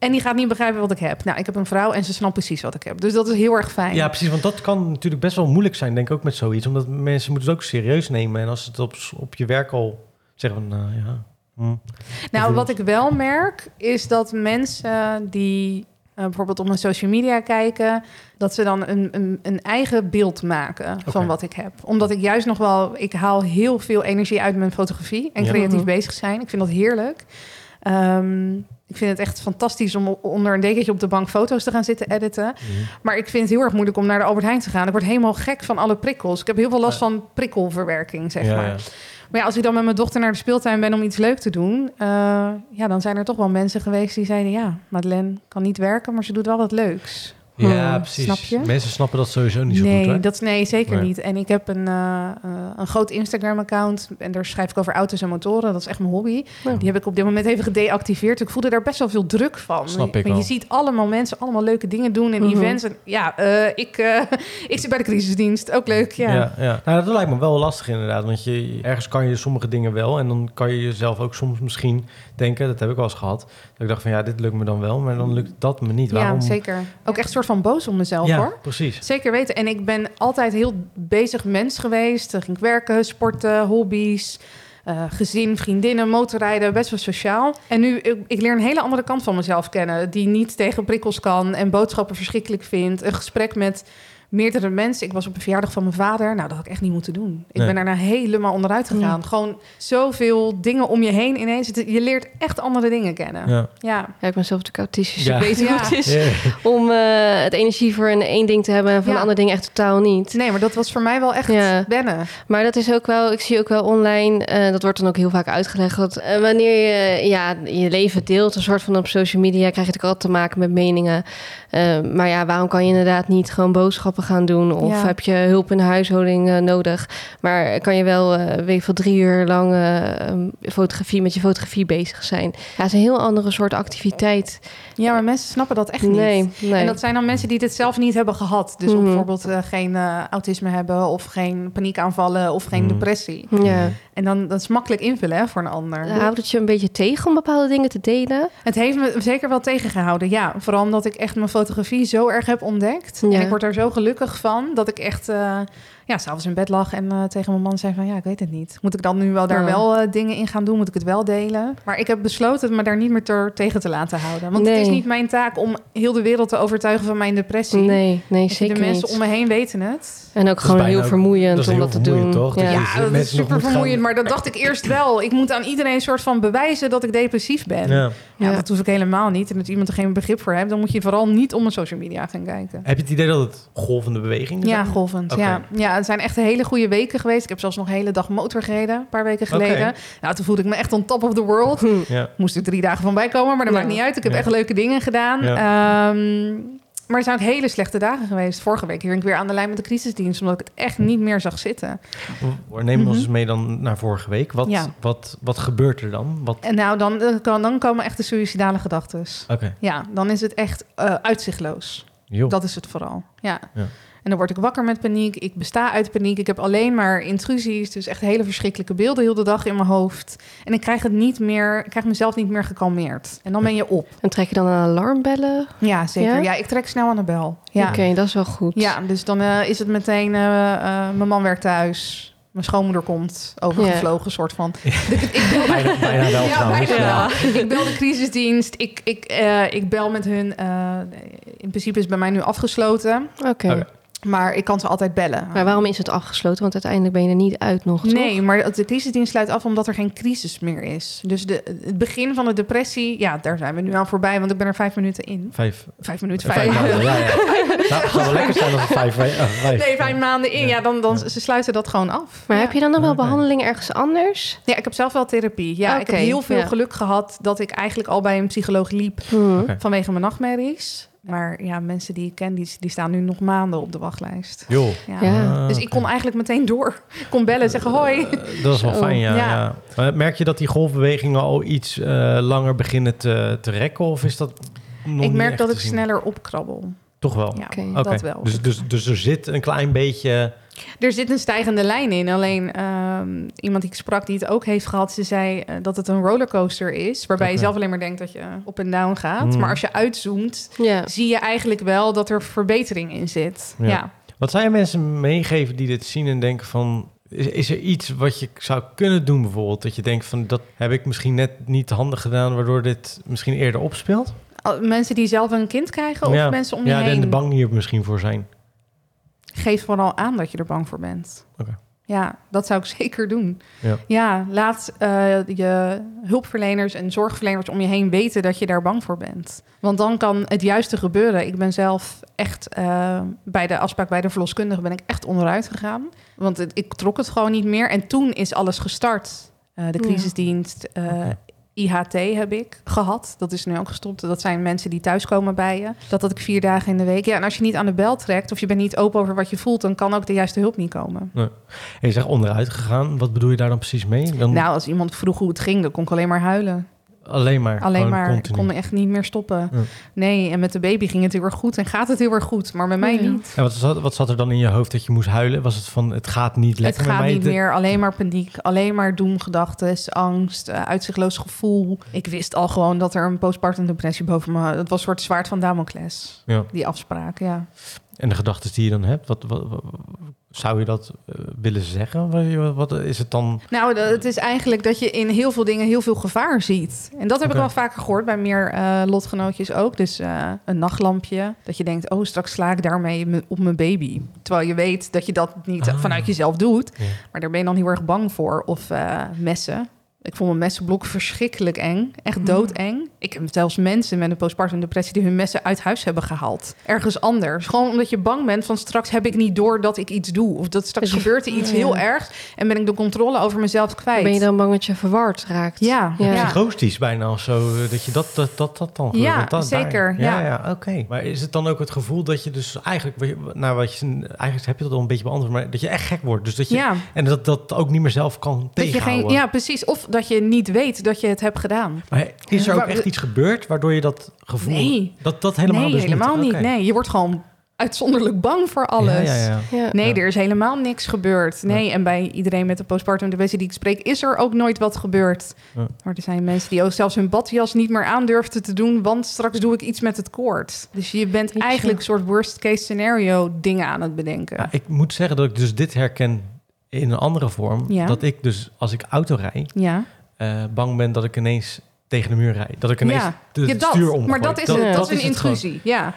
En die gaat niet begrijpen wat ik heb. Nou, ik heb een vrouw en ze snapt precies wat ik heb. Dus dat is heel erg fijn.
Ja, precies. Want dat kan natuurlijk best wel moeilijk zijn, denk ik ook met zoiets. Omdat mensen moeten het ook serieus nemen. En als het op, op je werk al zeggen van, nou ja... hm.
Nou, wat ik wel merk is dat mensen die eh, bijvoorbeeld op mijn social media kijken, dat ze dan een, een, een eigen beeld maken van wat ik heb. Omdat ik juist nog wel, ik haal heel veel energie uit mijn fotografie en creatief
Mhm.
bezig zijn. Ik vind dat heerlijk. Ehm, ik vind het echt fantastisch om onder een dekentje op de bank foto's te gaan zitten editen.
Mhm.
Maar ik vind het heel erg moeilijk om naar de Albert Heijn te gaan. Ik word helemaal gek van alle prikkels. Ik heb heel veel last van prikkelverwerking, zeg
Ja,
maar.
ja.
Maar ja, als ik dan met mijn dochter naar de speeltuin ben om iets leuk te doen... eh, ja, dan zijn er toch wel mensen geweest die zeiden... ja, Madeleine kan niet werken, maar ze doet wel wat leuks.
Ja,
Hmm,
precies.
snap je?
Mensen snappen dat sowieso niet zo
nee,
goed, hè?
dat, nee, zeker
Nee.
niet. En ik heb een, eh, eh, een groot Instagram-account... en daar schrijf ik over auto's en motoren. Dat is echt mijn hobby.
Ja.
Die heb ik op dit moment even gedeactiveerd. Ik voelde daar best wel veel druk van.
Snap ik
Want
wel.
Je ziet allemaal mensen allemaal leuke dingen doen en
Mhm.
events. En ja, eh, ik, eh, [laughs] ik zit bij de crisisdienst. Ook leuk, ja.
Ja, ja. Nou, dat lijkt me wel lastig inderdaad. Want je, ergens kan je sommige dingen wel. En dan kan je jezelf ook soms misschien denken... dat heb ik wel eens gehad. Dat ik dacht van ja, dit lukt me dan wel. Maar dan lukt dat me niet. Waarom?
Ja, zeker. Ook echt een soort van boos op mezelf,
Ja,
hoor.
precies.
Zeker weten. En ik ben altijd heel bezig mens geweest. Dan ging ik werken, sporten, hobby's, eh, gezin, vriendinnen, motorrijden, best wel sociaal. En nu, ik, ik leer een hele andere kant van mezelf kennen. Die niet tegen prikkels kan en boodschappen verschrikkelijk vindt. Een gesprek met meerdere mensen. Ik was op een verjaardag van mijn vader. Nou, dat had ik echt niet moeten doen. Ik
Nee.
ben daarna helemaal onderuit gegaan. Gewoon zoveel dingen om je heen ineens. Je leert echt andere dingen kennen. Ja.
Ja.
Ja, ik ben zelf natuurlijk autistisch.
Ja.
Ik weet hoe
Ja.
het is
Ja.
om eh, het energie voor een één ding te hebben... en voor
Ja.
een ander ding echt totaal niet.
Nee, maar dat was voor mij wel echt
Ja.
wennen.
Maar dat is ook wel, ik zie ook wel online, eh, dat wordt dan ook heel vaak uitgelegd. Dat, eh, wanneer je ja, je leven deelt, een soort van op social media, krijg je natuurlijk altijd te maken met meningen. Eh, maar ja, waarom kan je inderdaad niet gewoon boodschappen gaan doen? Of
Ja.
heb je hulp in de huishouding eh, nodig? Maar kan je wel, eh, weet ik veel, drie uur lang eh, um, fotografie met je fotografie bezig zijn? Ja, het is een heel andere soort activiteit.
Ja, maar mensen snappen dat echt niet.
Nee, nee.
En dat zijn dan mensen die dit zelf niet hebben gehad. Dus
Mhm.
bijvoorbeeld eh, geen eh, autisme hebben of geen paniekaanvallen of geen
Mhm.
depressie.
ja.
En dan dat is makkelijk invullen hè, voor een ander.
Houdt het je een beetje tegen om bepaalde dingen te delen?
Het heeft me zeker wel tegengehouden. Ja, vooral omdat ik echt mijn fotografie zo erg heb ontdekt.
Ja.
En ik word er zo gelukkig van dat ik echt uh, ja, s'avonds in bed lag en uh, tegen mijn man zei van ja, ik weet het niet. Moet ik dan nu wel daar
Ja.
wel uh, dingen in gaan doen? Moet ik het wel delen? Maar ik heb besloten me daar niet meer ter, tegen te laten houden. Want het is niet mijn taak om heel de wereld te overtuigen van mijn depressie.
Nee, nee, zeker
de mensen
niet.
om me heen weten het.
En ook gewoon heel
ook-
vermoeiend
dat
om
heel
dat te doen.
toch?
Ja.
dat is super
gaan-
vermoeiend. Maar dat dacht ik eerst wel. Ik moet aan iedereen een soort van bewijzen dat ik depressief ben. Ja.
Ja.
Ja.
dat hoef ik helemaal niet. En dat iemand er geen begrip voor heeft, dan moet je vooral niet om mijn social media gaan kijken.
Heb je het idee dat het golvende bewegingen
Ja,
zijn?
golvend. Ja. ja, het zijn echt hele goede weken geweest. Ik heb zelfs nog een hele dag motor gereden, een paar weken geleden. Nou, toen voelde ik me echt on top of the world. [laughs]
Ja.
Moest er drie dagen van bijkomen, maar dat
Ja.
maakt niet uit. Ik heb
Ja.
echt leuke dingen gedaan. Ehm, maar er zijn ook hele slechte dagen geweest. Vorige week ging ik weer aan de lijn met de crisisdienst, omdat ik het echt niet meer zag zitten.
Neem ons
Mhm.
eens mee dan naar vorige week. Wat,
Ja.
wat, wat gebeurt er dan? Wat...
En nou, dan, eh, dan komen echt de suïcidale gedachten.
Oké.
Ja, dan is het echt eh, uitzichtloos. Dat is het vooral. Ja.
Ja.
En dan word ik wakker met paniek. Ik besta uit paniek. Ik heb alleen maar intrusies. Dus echt hele verschrikkelijke beelden heel de dag in mijn hoofd. En ik krijg het niet meer. Ik krijg mezelf niet meer gekalmeerd. En dan ben je op.
En trek je dan een alarmbellen?
Ja, zeker.
Ja?
Ja, ik trek snel aan de bel. Ja,
Oké, dat is wel goed.
ja dus dan eh, is het meteen. eh, eh, mijn man werkt thuis. Mijn schoonmoeder komt overgevlogen, soort van. [laughs] Ik, ik bel [laughs]
Bijna, bijna wel
Ja,
trouwens.
bijna
Ja.
wel. ik bel de crisisdienst. Ik, ik, eh, ik bel met hun. eh, in principe is bij mij nu afgesloten.
Oké.
Oké.
Maar ik kan ze altijd bellen.
Maar waarom is het afgesloten? Want uiteindelijk ben je er niet uit nog, toch?
Nee, maar de crisisdienst sluit af omdat er geen crisis meer is. Dus de, het begin van de depressie, ja, daar zijn we nu aan voorbij, want ik ben er vijf minuten in.
Vijf,
Vijf minuten,
vijf,
vijf,
maanden, ja, ja. [laughs] Nou, het zou wel lekker zijn als het vijf... eh, vijf.
Nee, vijf maanden in.
Ja.
Dan, dan ze sluiten dat gewoon af.
Maar
ja.
heb je dan nog wel behandeling ergens anders?
Ja, ik heb zelf wel therapie. Ja, ik heb heel veel
ja.
geluk gehad dat ik eigenlijk al bij een psycholoog liep
Hmm.
Vanwege mijn nachtmerries. Maar ja, mensen die ik ken, die, die staan nu nog maanden op de wachtlijst.
Joh.
Ja.
Ja.
Ah,
Dus ik kon eigenlijk meteen door. Ik kon bellen en zeggen hoi.
Eh, dat is wel
Zo.
fijn, ja.
Ja.
merk je dat die golfbewegingen al iets eh, langer beginnen te, te rekken? Of is dat nog
ik
niet
merk
echt
dat ik sneller opkrabbel.
Toch wel?
Ja,
Oké.
Oké.
dat wel.
Dus, dus, dus er zit een klein beetje...
Er zit een stijgende lijn in. Alleen ehm, iemand die ik sprak die het ook heeft gehad, ze zei eh, dat het een rollercoaster is. Waarbij je zelf alleen maar denkt dat je op en down gaat.
Hmm.
Maar als je uitzoomt,
Ja.
zie je eigenlijk wel dat er verbetering in zit.
Ja.
Ja.
Wat zou je mensen meegeven die dit zien en denken van... Is, is er iets wat je zou kunnen doen bijvoorbeeld? Dat je denkt van, dat heb ik misschien net niet handig gedaan... waardoor dit misschien eerder opspeelt?
Al- Mensen die zelf een kind krijgen of
Ja.
mensen om je
Ja, en
heen.
de bang hier misschien voor zijn.
Geef vooral aan dat je er bang voor bent.
Oké.
Ja, dat zou ik [laughs] zeker doen.
Ja.
laat eh, je hulpverleners en zorgverleners om je heen weten dat je daar bang voor bent. Want dan kan het juiste gebeuren. Ik ben zelf echt eh, bij de afspraak bij de verloskundige ben ik echt onderuit gegaan. Want het- ik trok het gewoon niet meer. En toen is alles gestart. Eh, de
Ja.
crisisdienst, eh. IHT heb ik gehad. Dat is nu ook gestopt. Dat zijn mensen die thuiskomen bij je. Dat had ik vier dagen in de week. Ja, en als je niet aan de bel trekt of je bent niet open over wat je voelt, dan kan ook de juiste hulp niet komen.
En je zegt onderuit gegaan. Wat bedoel je daar dan precies mee? Dan
Nou, als iemand vroeg hoe het ging, dan kon ik alleen maar huilen.
Alleen maar.
Alleen maar, ik kon echt niet meer stoppen.
Ja.
Nee, en met de baby ging het heel erg goed en gaat het heel erg goed, maar met mij
Ja.
niet.
En wat zat, wat zat er dan in je hoofd dat je moest huilen? Was het van, het gaat niet lekker
het gaat
met mij?
niet meer, alleen maar paniek, alleen maar doemgedachten, angst, eh, uitzichtloos gevoel. Ik wist al gewoon dat er een postpartum depressie boven me... Het was een soort zwaard van Damocles,
Ja.
die afspraak, ja.
En de gedachten die je dan hebt, wat, wat, wat- zou je dat eh, willen zeggen? Wat, is het dan?
Nou, het is eigenlijk dat je in heel veel dingen heel veel gevaar ziet. En dat heb ik wel vaker gehoord bij meer eh, lotgenootjes ook. Dus eh, een nachtlampje. Dat je denkt, oh, straks sla ik daarmee me- op mijn baby. Terwijl je weet dat je dat niet
Ah.
vanuit jezelf doet.
Ja.
Maar daar ben je dan heel erg bang voor. Of messen. Ik vond mijn messenblok verschrikkelijk eng. Echt doodeng. Ik heb zelfs mensen met een postpartum depressie... die hun messen uit huis hebben gehaald. Ergens anders. Gewoon omdat je bang bent van straks heb ik niet door dat ik iets doe. Of dat straks
Dus je-
gebeurt er iets
Ja.
heel ergs... en ben ik de controle over mezelf kwijt.
Ben je dan bang dat je verward raakt?
Ja,
Ja.
ja.
Psychostisch bijna of zo, eh, dat je dat, dat, dat, dat dan gebeurt.
Ja,
dat-
zeker,
ja,
ja.
ja oké. Maar is het dan ook het gevoel dat je dus eigenlijk, je- nou wat je, eigenlijk heb je dat al een beetje beantwoord, maar dat je echt gek wordt. Dus dat je,
Ja,
en dat dat ook niet meer zelf kan
dat je
tegenhouden.
geen, ja, precies. Of dat je niet weet dat je het hebt gedaan.
Maar is er ook echt iets gebeurd waardoor je dat gevoel...
Nee.
Dat, dat helemaal
nee,
dus
helemaal niet. Nee, je wordt gewoon uitzonderlijk bang voor alles.
Ja, ja, ja.
Ja.
Nee,
Ja.
er is helemaal niks gebeurd. Nee, en bij iedereen met de postpartum depressie die ik spreek, is er ook nooit wat gebeurd.
Ja.
Maar er zijn mensen die ook zelfs hun badjas niet meer aandurfden te doen, want straks doe ik iets met het koord. Dus je bent eigenlijk een soort worst case scenario dingen aan het bedenken.
Ja, ik moet zeggen dat ik dus dit herken in een andere vorm.
Ja.
Dat ik dus, als ik auto rijd,
Ja,
eh, bang ben dat ik ineens tegen de muur rijd. Dat ik ineens
ja.
de,
dat.
stuur omgooi.
Maar dat is. Dat, is een intrusie. Ja.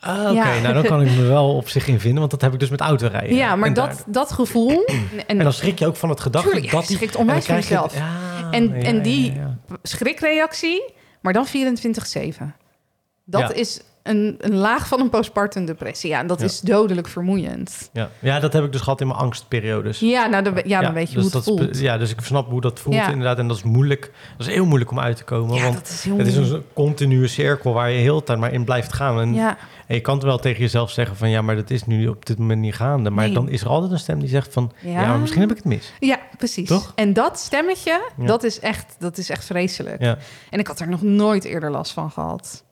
Ah, Oké,
Ja.
nou dan kan ik me wel op zich in vinden, want dat heb ik dus met autorijden.
ja, maar dat,
daar-
dat gevoel. [clears throat]
en dan schrik je ook van het gedachte
Tuurlijk,
dat
je schrikt onwijs van
je-
jezelf.
Ja,
En-
ja,
en die- schrikreactie, maar dan 24-7. Dat is een, een laag van een postpartum depressie. Ja, en dat
Ja.
is dodelijk vermoeiend.
ja. ja, dat heb ik dus gehad in mijn angstperiodes.
Ja, nou, dan, ja, dan weet je
dus
hoe het
dat is-
voelt.
Ja, dus ik snap hoe dat voelt inderdaad. En dat is moeilijk. Dat is heel moeilijk om uit te komen.
Ja,
want
dat is heel
het is een continue cirkel waar je heel de tijd maar in blijft gaan. En, je kan het wel tegen jezelf zeggen van... ja, maar dat is nu op dit moment niet gaande. Maar
Nee.
dan is er altijd een stem die zegt van... ja, maar misschien heb ik het mis.
ja, precies.
Toch?
En dat stemmetje, dat, is echt, dat is echt vreselijk.
Ja.
En ik had er nog nooit eerder last van gehad.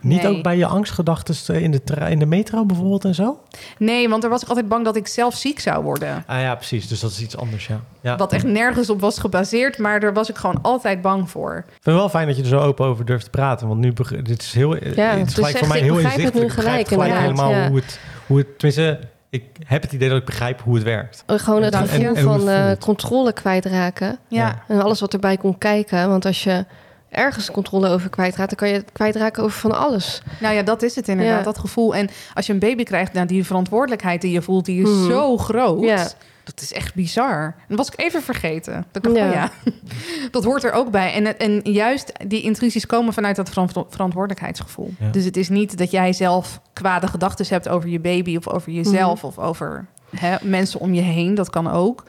Niet
Nee.
ook bij je angstgedachten in de, in de metro bijvoorbeeld en zo?
Nee, want er was ik altijd bang dat ik zelf ziek zou worden.
Ah ja, precies. Dus dat is iets anders, ja. ja.
Wat echt nergens op was gebaseerd, maar daar was ik gewoon altijd bang voor.
Ik vind het wel fijn dat je er zo open over durft te praten. Want nu dit is heel,
Ja,
het is
dus
voor mij
ik
heel
begrijp het
inzichtelijk.
nu
Ik begrijp
gelijk,
gelijk
inderdaad,
helemaal
ja.
hoe, het, hoe het... Tenminste, ik heb het idee dat ik begrijp hoe het werkt.
Eh, Gewoon het gevoel van eh, controle kwijtraken.
Ja,
Ja.
En alles wat erbij kon kijken. Want als je ergens controle over kwijtraakt, dan kan je het kwijtraken over van alles.
Nou ja, dat is het inderdaad,
Ja.
dat gevoel. En als je een baby krijgt, nou, die verantwoordelijkheid die je voelt, die is
Mhm.
zo groot.
Ja.
Dat is echt bizar. Dat was ik even vergeten. Dat, ik
Ja.
ja. [laughs] dat hoort er ook bij. En, en juist die intrusies komen vanuit dat veran- verantwoordelijkheidsgevoel.
Ja.
Dus het is niet dat jij zelf kwade gedachten hebt over je baby of over jezelf of over hè, mensen om je heen. Dat kan ook.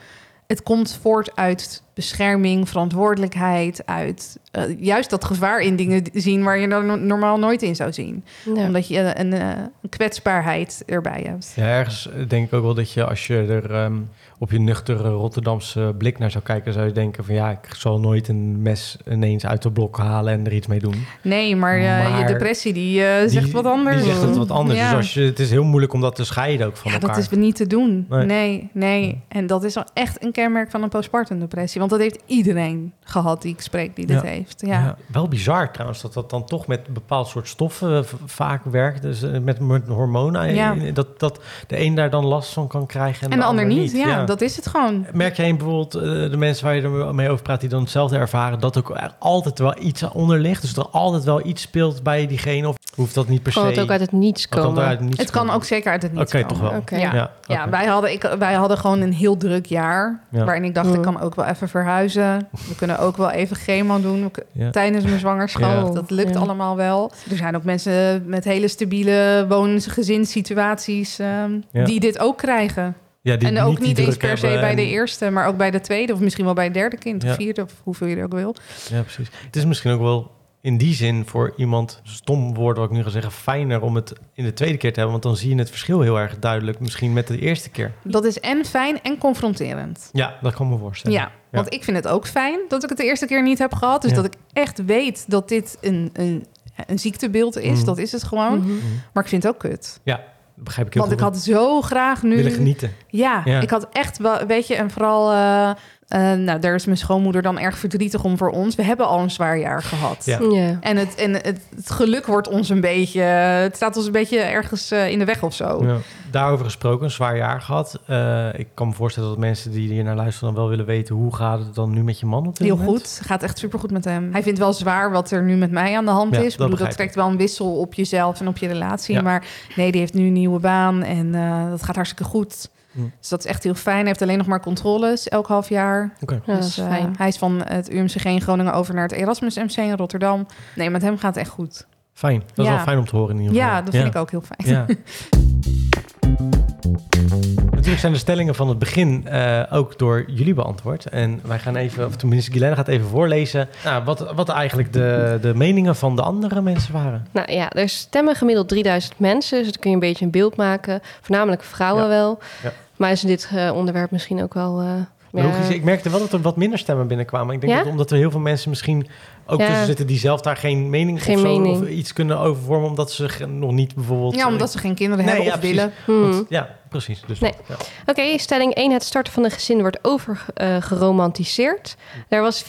Het komt voort uit bescherming, verantwoordelijkheid, uit eh, juist dat gevaar in dingen zien waar je er no- normaal nooit in zou zien.
Ja.
Omdat je eh, een, eh, een kwetsbaarheid erbij hebt.
Ja, ergens denk ik ook wel dat je als je er ehm, op je nuchtere Rotterdamse blik naar zou kijken, zou je denken van ja, ik zal nooit een mes ineens uit de blok halen en er iets mee doen.
Nee, maar, eh,
Maar
je depressie die eh, zegt
Die-
wat anders.
Die zegt het wat anders.
Ja.
Dus als je, het is heel moeilijk om dat te scheiden ook van
ja,
elkaar.
dat is niet te doen.
Nee.
Nee. nee, En dat is wel echt een kenmerk van een postpartum depressie. Want dat heeft iedereen gehad die ik spreek die dit
Ja.
heeft.
Ja.
Ja.
wel bizar trouwens dat dat dan toch met een bepaald soort stoffen v- vaak werkt. Dus eh, met, met hormonen.
Ja.
eh, Dat, dat de een daar dan last van kan krijgen en,
En de ander niet. Ja, dat is het gewoon.
Merk jij bijvoorbeeld eh, de mensen waar je er mee over praat, die dan hetzelfde ervaren, dat ook er altijd wel iets onder ligt? Dus er altijd wel iets speelt bij diegene? Of hoeft dat niet per
Kan
se?
het ook uit het niets
kan
komen?
het niets
kan
komen?
ook zeker uit het niet
Oké, toch wel.
Oké.
Ja.
Ja,
wij, hadden, ik, wij hadden gewoon een heel druk jaar.
Ja.
Waarin ik dacht, ik
Mm.
kan ook wel even verhuizen. We kunnen ook wel even chemo doen tijdens mijn zwangerschap.
Ja.
Dat lukt
Ja.
allemaal wel. Er zijn ook mensen met hele stabiele woongezinssituaties... ehm,
Ja.
die dit ook krijgen.
Ja, die
en ook niet eens per se bij de eerste... maar ook bij de tweede of misschien wel bij het derde kind...
Ja.
of vierde of hoeveel je er ook wil.
Ja, precies. Het is misschien ook wel in die zin voor iemand, stom woord wat ik nu ga zeggen, fijner om het in de tweede keer te hebben. Want dan zie je het verschil heel erg duidelijk, misschien met de eerste keer.
Dat is en fijn en confronterend.
Ja, dat kan me voorstellen.
Ja, want ik vind het ook fijn dat ik het de eerste keer niet heb gehad. Dus
Ja.
dat ik echt weet dat dit een, een, een ziektebeeld is.
Mhm.
Dat is het gewoon.
Mhm.
Maar ik vind het ook kut.
Ja, begrijp ik heel
Want ik had zo graag nu...
willen genieten.
Ja,
Ja.
ik had echt wel... Weet je, en vooral... eh, eh, nou, daar is mijn schoonmoeder dan erg verdrietig om voor ons. We hebben al een zwaar jaar gehad.
Ja.
Ja.
En, het, en het, het geluk wordt ons een beetje... Het staat ons een beetje ergens eh, in de weg of zo.
Ja. Daarover gesproken, een zwaar jaar gehad. Eh, ik kan me voorstellen dat mensen die hier naar luisteren dan wel willen weten hoe gaat het dan nu met je man op dit
Heel
moment?
goed. Gaat echt supergoed met hem. Hij vindt wel zwaar wat er nu met mij aan de hand
Ja,
is.
dat
Ik bedoel, dat trekt wel een wissel op jezelf en op je relatie.
Ja.
Maar nee, die heeft nu een nieuwe baan en eh, dat gaat hartstikke goed.
Hm.
Dus dat is echt heel fijn. Hij heeft alleen nog maar controles elk half jaar.
Ja, dat
dus
is fijn.
hij is van het UMCG in Groningen over naar het Erasmus MC in Rotterdam. Nee, met hem gaat het echt goed.
Fijn. Dat is
Ja.
wel fijn om te horen in ieder geval.
Ja, dat vind ik ook heel fijn.
Ja. Natuurlijk zijn de stellingen van het begin eh, ook door jullie beantwoord. En wij gaan even, of tenminste Guylaine gaat even voorlezen... Nou, wat, wat eigenlijk de, de meningen van de andere mensen waren.
Nou ja, er stemmen gemiddeld 3000 mensen, dus dan kun je een beetje een beeld maken. Voornamelijk vrouwen wel.
Ja.
Maar is dit eh, onderwerp misschien ook wel... eh,
Logisch, ik merkte wel dat er wat minder stemmen binnenkwamen. Ik denk
Ja?
dat omdat er heel veel mensen misschien ook
Ja.
tussen zitten... die zelf daar geen mening,
Geen
of, zo,
mening.
of iets kunnen overvormen... omdat ze nog niet bijvoorbeeld...
Ja, omdat ze geen kinderen
Nee,
hebben
ja,
of willen.
hmm.
Want- ja, precies. Dus,
Nee.
ja.
Oké, stelling 1. Het starten van een gezin wordt overgeromantiseerd. Daar was 74%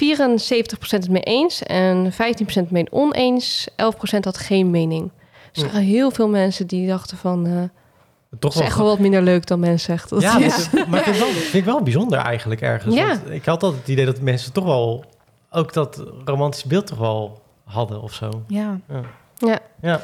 het mee eens en 15% mee oneens. 11% had geen mening. Dus er waren heel veel mensen die dachten van... eh
Toch
het is echt wel wat minder leuk dan men zegt. Dat-
Ja,
Ja.
dat is- maar ik vind, het wel, vind ik wel bijzonder eigenlijk ergens.
Ja.
Want ik had altijd het idee dat mensen toch wel... ook dat romantische beeld toch wel hadden of zo.
Ja.
Ja.
Ja,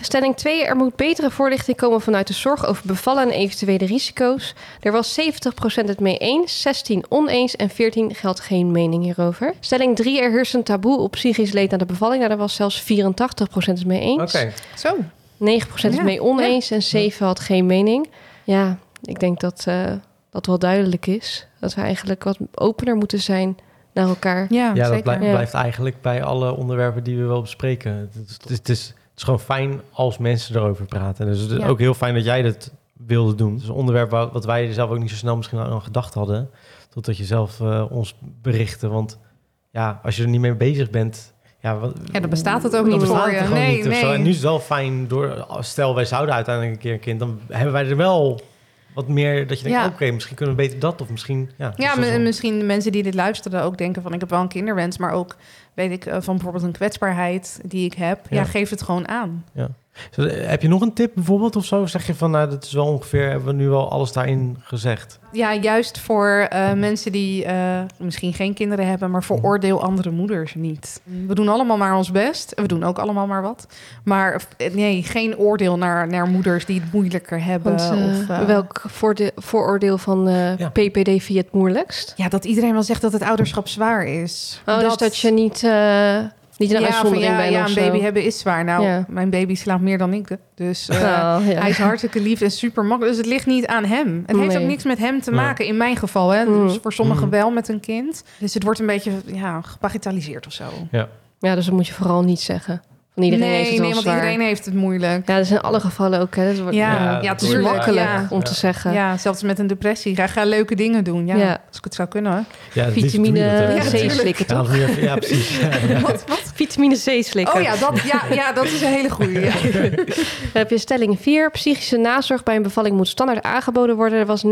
Stelling 2. Er moet betere voorlichting komen vanuit de zorg over bevallen en eventuele risico's. Er was 70% het mee eens, 16 oneens en 14 geldt geen mening hierover. Stelling 3. Er heerst een taboe op psychisch leed na de bevalling. Nou, daar was zelfs 84% het mee eens.
oké.
Zo.
9% is
Ja,
mee oneens en 7 had geen mening. Ja, ik denk dat eh, dat wel duidelijk is. Dat we eigenlijk wat opener moeten zijn naar elkaar.
Ja,
Ja, dat blijft,
Ja.
blijft eigenlijk bij alle onderwerpen die we wel bespreken. Het is, het is, het is, het is gewoon fijn als mensen erover praten. Dus het is
Ja.
ook heel fijn dat jij dat wilde doen. Het is een onderwerp wat wij zelf ook niet zo snel misschien aan gedacht hadden. Totdat je zelf eh, ons berichtte. Want ja, als je er niet mee bezig bent... Ja, wat,
Ja, dan bestaat het ook niet voor je. Nee,
niet. En nu is het wel fijn door... Stel, wij zouden uiteindelijk een keer een kind... dan hebben wij er wel wat meer... dat je denkt,
Ja.
oké, misschien kunnen we beter dat... of misschien... Ja,
Ja, misschien de mensen die dit luisteren ook denken van ik heb wel een kinderwens, maar ook weet ik eh, van bijvoorbeeld een kwetsbaarheid die ik heb. Ja,
Ja.
geef het gewoon aan.
Ja. Zo, Heb je nog een tip bijvoorbeeld of zo? Zeg je van, nou, dat is wel ongeveer, hebben we nu wel alles daarin gezegd?
Ja, juist voor eh, mensen die eh, misschien geen kinderen hebben, maar veroordeel andere moeders niet. We doen allemaal maar ons best. We doen ook allemaal maar wat. Maar nee, geen oordeel naar, naar moeders die het moeilijker hebben.
Want eh,
of,
welk vooroordeel van eh,
Ja.
PPD vind je het moeilijkst?
Ja, dat iedereen wel zegt dat het ouderschap zwaar is.
Oh, dus dat je niet, eh, niet een
ja, van,
uitzondering
ja,
bent
ja,
of
een
zo.
baby hebben is zwaar. Nou,
Ja.
mijn baby slaapt meer dan ik. Dus eh,
Nou, ja.
hij is hartstikke lief en super makkelijk. Dus het ligt niet aan hem. Het heeft ook niks met hem te
Nee.
maken, in mijn geval. Hè.
Mm.
Dus voor sommigen
Mm.
wel met een kind. Dus het wordt een beetje ja, gebagitaliseerd of zo.
Ja, dus dat moet je vooral niet zeggen. Van iedereen
nee,
heeft het
nee, want
zwaar.
iedereen heeft het moeilijk.
Ja, dat is in alle gevallen ook. Hè. Dat wordt,
Ja,
Ja,
ja,
het is makkelijk
Ja.
om te zeggen.
ja, zelfs met een depressie. Ga, ga leuke dingen doen. Ja,
Ja.
Als ik het zou kunnen. hoor.
Ja,
Vitamine?
Ja,
C slikken,
Ja,
toch?
ja, precies. Ja, [laughs] ja.
Wat, wat?
Vitamine C slikken.
Oh ja dat, ja, ja, dat is een hele goede. Ja. [laughs]
Dan heb je stelling 4. Psychische nazorg bij een bevalling moet standaard aangeboden worden. Er was 79%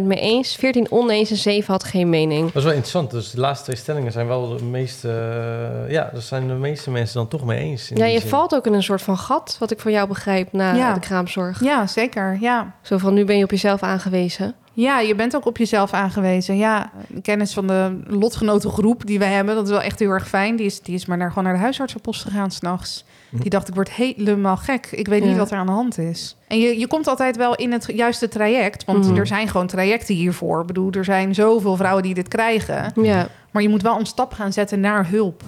mee eens, 14 oneens en 7 had geen mening.
Dat is wel interessant. Dus de laatste twee stellingen zijn wel de meeste... eh, ja, daar zijn de meeste mensen dan toch mee eens. in
Ja, je
zin.
valt ook in een soort van gat, wat ik van jou begrijp, na
Ja.
de kraamzorg.
ja, zeker. Ja.
Zo van, nu ben je op jezelf aangewezen.
Ja, je bent ook op jezelf aangewezen. Ja, kennis van de lotgenotengroep die we hebben, dat is wel echt heel erg fijn. Die is, die is maar naar, gewoon naar de huisartsenpost gegaan s'nachts.
Hm.
Die dacht, ik word helemaal gek. Ik weet niet wat er aan de hand is. En je, je komt altijd wel in het juiste traject. Want
Mhm.
er zijn gewoon trajecten hiervoor. Ik bedoel, er zijn zoveel vrouwen die dit krijgen.
Ja,
Maar je moet wel een stap gaan zetten naar hulp.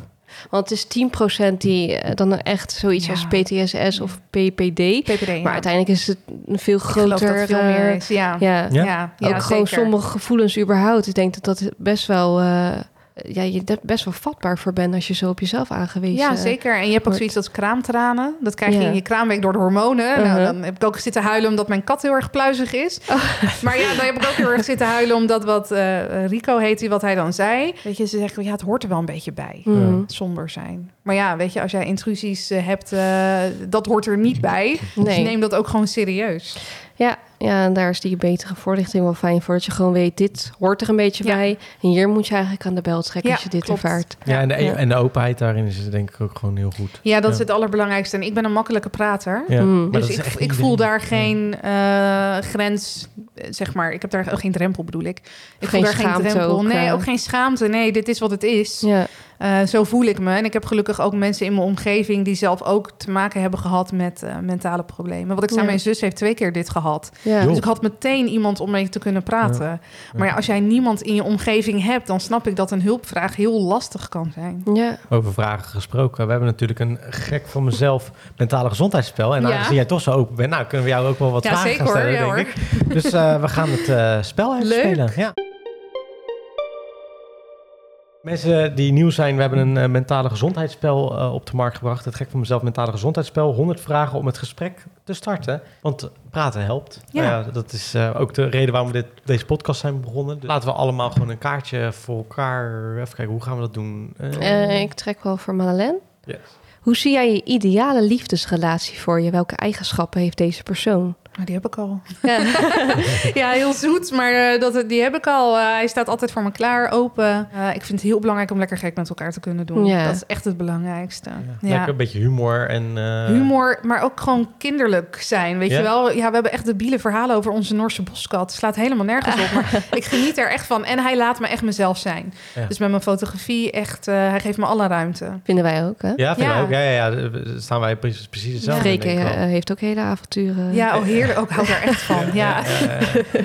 Want het is 10% die eh, dan echt zoiets
Ja.
als PTSS of PPD.
PPD, ja.
Maar uiteindelijk is het een veel
Ik geloof dat
groter...
veel
eh,
meer is. Ja, ja.
Ja,
Ja?
ja,
ook gewoon
zeker.
sommige gevoelens überhaupt. Ik denk dat dat best wel... eh, ja, je er best wel vatbaar voor bent als je zo op jezelf aangewezen
Ja, zeker. En je hebt ook zoiets als kraamtranen. Dat krijg je
Ja.
in je kraamweek door de hormonen. Nou,
Uh-huh.
dan heb ik ook zitten huilen omdat mijn kat heel erg pluizig is.
Oh. [laughs]
Maar ja, dan heb ik ook heel erg zitten huilen omdat wat eh, Rico heet, die wat hij dan zei. Weet je, ze zeggen, ja, het hoort er wel een beetje bij.
Mm.
Somber zijn. Maar ja, weet je, als jij intrusies eh, hebt, eh, dat hoort er niet bij. Dus
Nee.
neem dat ook gewoon serieus.
Ja, ja, en daar is die betere voorlichting wel fijn voor. Dat je gewoon weet, dit hoort er een beetje
Ja.
bij. En hier moet je eigenlijk aan de bel trekken
Ja,
als je dit
klopt.
ervaart.
Ja, en de,
Ja.
en de openheid daarin is denk ik ook gewoon heel goed.
Ja, dat is het allerbelangrijkste. En ik ben een makkelijke prater.
Ja.
Mm.
Dus ik, ik voel daar geen eh, grens, zeg maar. Ik heb daar ook geen drempel, bedoel ik. Ik
Geen
voel daar geen
schaamte
drempel.
ook,
nee,
eh.
ook geen schaamte. Nee, dit is wat het is.
Ja,
Eh, zo voel ik me. En ik heb gelukkig ook mensen in mijn omgeving die zelf ook te maken hebben gehad met eh, mentale problemen. Wat ik zei,
Ja.
mijn zus heeft twee keer dit gehad.
ja.
Dus ik had meteen iemand om mee te kunnen praten. Maar ja, als jij niemand in je omgeving hebt, dan snap ik dat een hulpvraag heel lastig kan zijn.
ja.
Over vragen gesproken. We hebben natuurlijk een gek van mezelf mentale gezondheidsspel. En
Ja.
aangezien jij toch zo open bent, nou kunnen we jou ook wel wat
Ja,
vragen
zeker
gaan
hoor.
stellen,
Ja,
denk ik. Dus eh, we gaan het eh, spel even
Leuk.
spelen. Ja. Mensen die nieuw zijn, we hebben een eh, mentale gezondheidsspel eh, op de markt gebracht. Het gek van mezelf mentale gezondheidsspel. 100 vragen om het gesprek te starten. Want praten helpt.
Ja.
Nou ja, dat is eh, ook de reden waarom we dit, deze podcast zijn begonnen. Dus laten we allemaal gewoon een kaartje voor elkaar. Even kijken, hoe gaan we dat doen?
Ik trek wel voor Madeleine.
yes.
Hoe zie jij je ideale liefdesrelatie voor je? Welke eigenschappen heeft deze persoon?
Maar die heb ik al. [laughs]
Ja.
Ja, heel zoet, maar eh, dat, die heb ik al. Eh, hij staat altijd voor me klaar, open. Eh, ik vind het heel belangrijk om lekker gek met elkaar te kunnen doen.
Ja.
Dat is echt het belangrijkste.
Ja.
Ja.
Lekker een beetje humor en... eh,
Humor, maar ook gewoon kinderlijk zijn. Weet
Ja?
je wel? Ja, we hebben echt debiele verhalen over onze Noorse boskat. Slaat helemaal nergens op. Maar [laughs] ik geniet er echt van. En hij laat me echt mezelf zijn.
Ja.
Dus met mijn fotografie echt... eh, hij geeft me alle ruimte.
Vinden wij ook, hè?
Ja, vind ik
Ja.
ook. Ja, ja, staan wij precies, precies hetzelfde.
Freke
wel.
heeft ook hele avonturen.
Ja, oh heerlijk. Ook hou er echt van. Ja.
ja.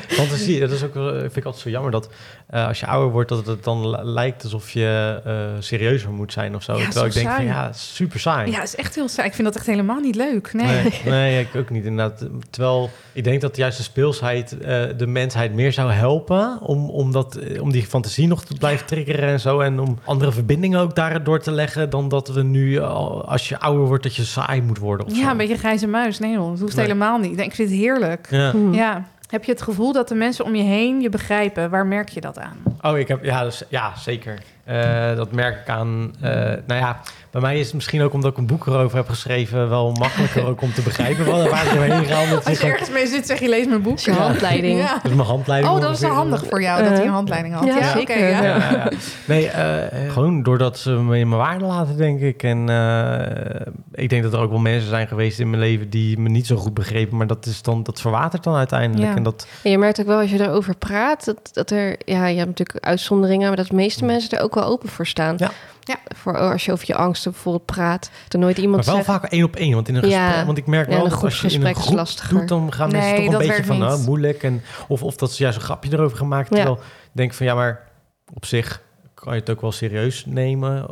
Fantasie, dat is ook wel, vind ik altijd zo jammer dat eh, als je ouder wordt, dat het dan li- lijkt alsof je eh, serieuzer moet zijn of zo.
Ja,
Terwijl ik denk van ja, super saai.
Ja, is echt heel saai. Ik vind dat echt helemaal niet leuk. Nee.
Nee, [laughs] nee, ik ook niet inderdaad. Terwijl ik denk dat juist de speelsheid eh, de mensheid meer zou helpen om, om, dat, om die fantasie nog te blijven triggeren en zo. En om andere verbindingen ook daardoor te leggen dan dat we nu, als je ouder wordt, dat je saai moet worden. Of
Ja,
zo.
een beetje grijze muis. Nee joh, dat hoeft
Nee.
helemaal niet. Ik vind het heerlijk.
Ja.
Hm.
Ja. Heb je het gevoel dat de mensen om je heen je begrijpen? Waar merk je dat aan?
Oh, ik heb, ja, dus, ja zeker. Eh, dat merk ik aan, eh, nou ja, bij mij is het misschien ook omdat ik een boek erover heb geschreven wel makkelijker ook om te begrijpen wat, waar ik doorheen ga. omdat
Als je ergens mee zit, zeg je lees mijn boek.
Dat is je handleiding.
Ja.
dat is mijn handleiding.
Oh, dat is wel handig voor jou dat hij een
Eh,
handleiding had.
ja,
oké,
zeker.
ja.
Ja, ja, ja. [laughs] Nee, eh, gewoon doordat ze me in mijn waarde laten, denk ik. En eh, ik denk dat er ook wel mensen zijn geweest in mijn leven die me niet zo goed begrepen. Maar dat, is dan, dat verwatert dan uiteindelijk.
Ja.
En dat,
En je merkt ook wel als je erover praat, dat, dat er, ja, je hebt natuurlijk uitzonderingen, maar dat de meeste mensen er ook wel open voor staan.
Ja.
Ja.
Voor als je over je angsten bijvoorbeeld praat, er nooit
maar
iemand
wel
zegt.
vaak één op één. Want in een
Ja.
gesprek, want ik merk
Ja,
wel dat als je in een groep
lastiger.
doet, dan gaan mensen
Nee,
toch een beetje van nou, moeilijk. En, of, of dat ze juist een grapje erover gaan maken.
Ja.
Terwijl ik denk van ja, maar op zich kan je het ook wel serieus nemen.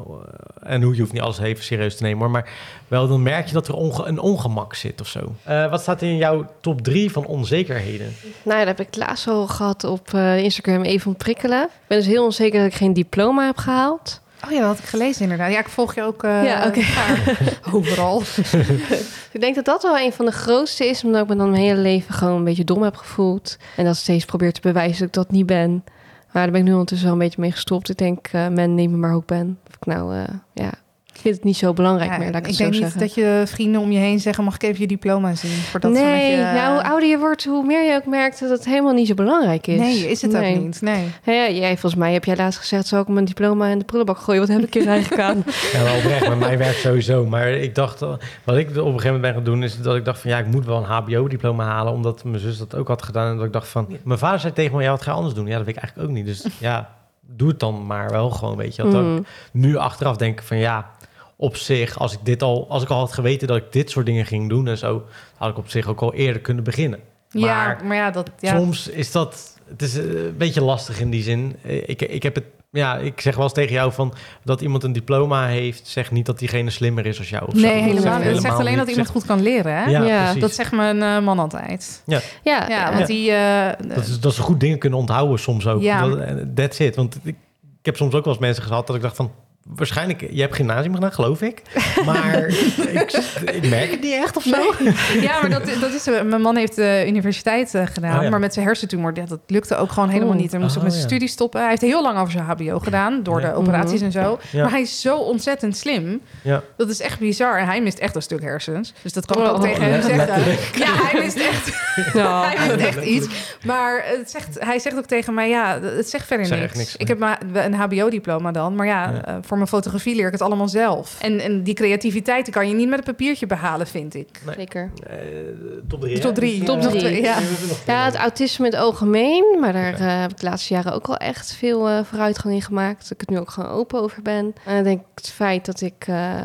En hoe je hoeft niet alles even serieus te nemen hoor. Maar wel dan merk je dat er onge- een ongemak zit of zo. Eh, wat staat in jouw top drie van onzekerheden?
Nou ja, dat heb ik laatst al gehad op eh, Instagram even ontprikkelen. Ik ben dus heel onzeker dat ik geen diploma heb gehaald.
Oh ja, dat had ik gelezen inderdaad. Ja, ik volg je ook eh,
Ja, oké. [laughs]
daar [laughs] overal.
Ik denk dat dat wel een van de grootste is, omdat ik me dan mijn hele leven gewoon een beetje dom heb gevoeld. En dat steeds probeer te bewijzen dat ik dat niet ben. Maar daar ben ik nu ondertussen wel een beetje mee gestopt. Ik denk, eh men neemt me maar ik ben. Of ik nou, eh, ja, vind het niet zo belangrijk
Ja,
meer, laat ik
ik
het
denk
zo
niet
zeggen.
dat je vrienden om je heen zeggen... mag ik even je diploma zien? Voordat
nee,
je...
ja, hoe ouder je wordt, hoe meer je ook merkt dat het helemaal niet zo belangrijk is.
Nee, is het
Nee.
ook niet. Nee.
Ja, ja, jij, volgens mij heb jij laatst gezegd, zou ik mijn diploma in de prullenbak gooien? Wat heb ik hier eigenlijk [laughs] aan?
Ja, wel oprecht, met mij werkt sowieso. Maar ik dacht, eh, wat ik op een gegeven moment ben gaan doen, is dat ik dacht van ja, ik moet wel een HBO-diploma halen, omdat mijn zus dat ook had gedaan. En dat ik dacht van, mijn vader zei tegen me, ja, wat ga je anders doen? Ja, dat weet ik eigenlijk ook niet. Dus [laughs] ja, doe het dan maar wel gewoon, weet je. Dat
Mm.
ook nu achteraf denk ik van ja, op zich, als ik dit al, als ik al had geweten dat ik dit soort dingen ging doen en zo, had ik op zich ook al eerder kunnen beginnen.
Ja,
Maar
maar ja, dat... Ja,
Soms is dat, het is eh, een beetje lastig in die zin. Eh, Ik, ik heb het, ja, ik zeg wel eens tegen jou van dat iemand een diploma heeft, zegt niet dat diegene slimmer is als jou. Of zo.
nee,
Dat
helemaal niet. Het zegt alleen
niet.
dat iemand goed kan leren, hè?
Ja,
Ja,
precies.
Dat zegt mijn eh, man altijd.
Ja,
Ja,
ja,
want die... eh,
dat, is, dat ze goed dingen kunnen onthouden soms ook.
Ja.
Dat, that's it. Want ik, ik heb soms ook wel eens mensen gehad dat ik dacht van... Waarschijnlijk, je hebt gymnasium gedaan, geloof ik. Maar [laughs] ik, ik merk het niet echt of zo.
Ja, maar dat, dat is... eh, Mijn man heeft de universiteit eh, gedaan,
Oh, ja.
maar met zijn hersentumor, dat lukte ook gewoon helemaal
Oeh.
niet. Hij moest ook
Oh,
met zijn
ja.
studie stoppen. Hij heeft heel lang over zijn HBO gedaan, door
Ja.
de operaties en zo.
Ja.
Maar hij is zo ontzettend slim.
Ja.
Dat is echt bizar. En hij mist echt een stuk hersens. Dus dat kan ik
Oh,
ook tegen hem
letterlijk.
zeggen. Ja, hij mist echt,
Ja.
hij mist echt [laughs] iets. Maar het zegt, hij zegt ook tegen mij, ja, het zegt verder niks.
niks,
Ik heb maar een HBO-diploma dan. Maar ja,
Ja.
eh, voor mijn fotografie leer ik het allemaal zelf. En, en die creativiteit die kan je niet met een papiertje behalen, vind ik.
Zeker.
Eh, top drie?
Top drie.
Dus,
Top
eh,
drie.
Ja.
Ja, het autisme in het algemeen. Maar daar eh, heb ik de laatste jaren ook al echt veel eh, vooruitgang in gemaakt. Dat ik het nu ook gewoon open over ben. En ik denk het feit dat ik eh,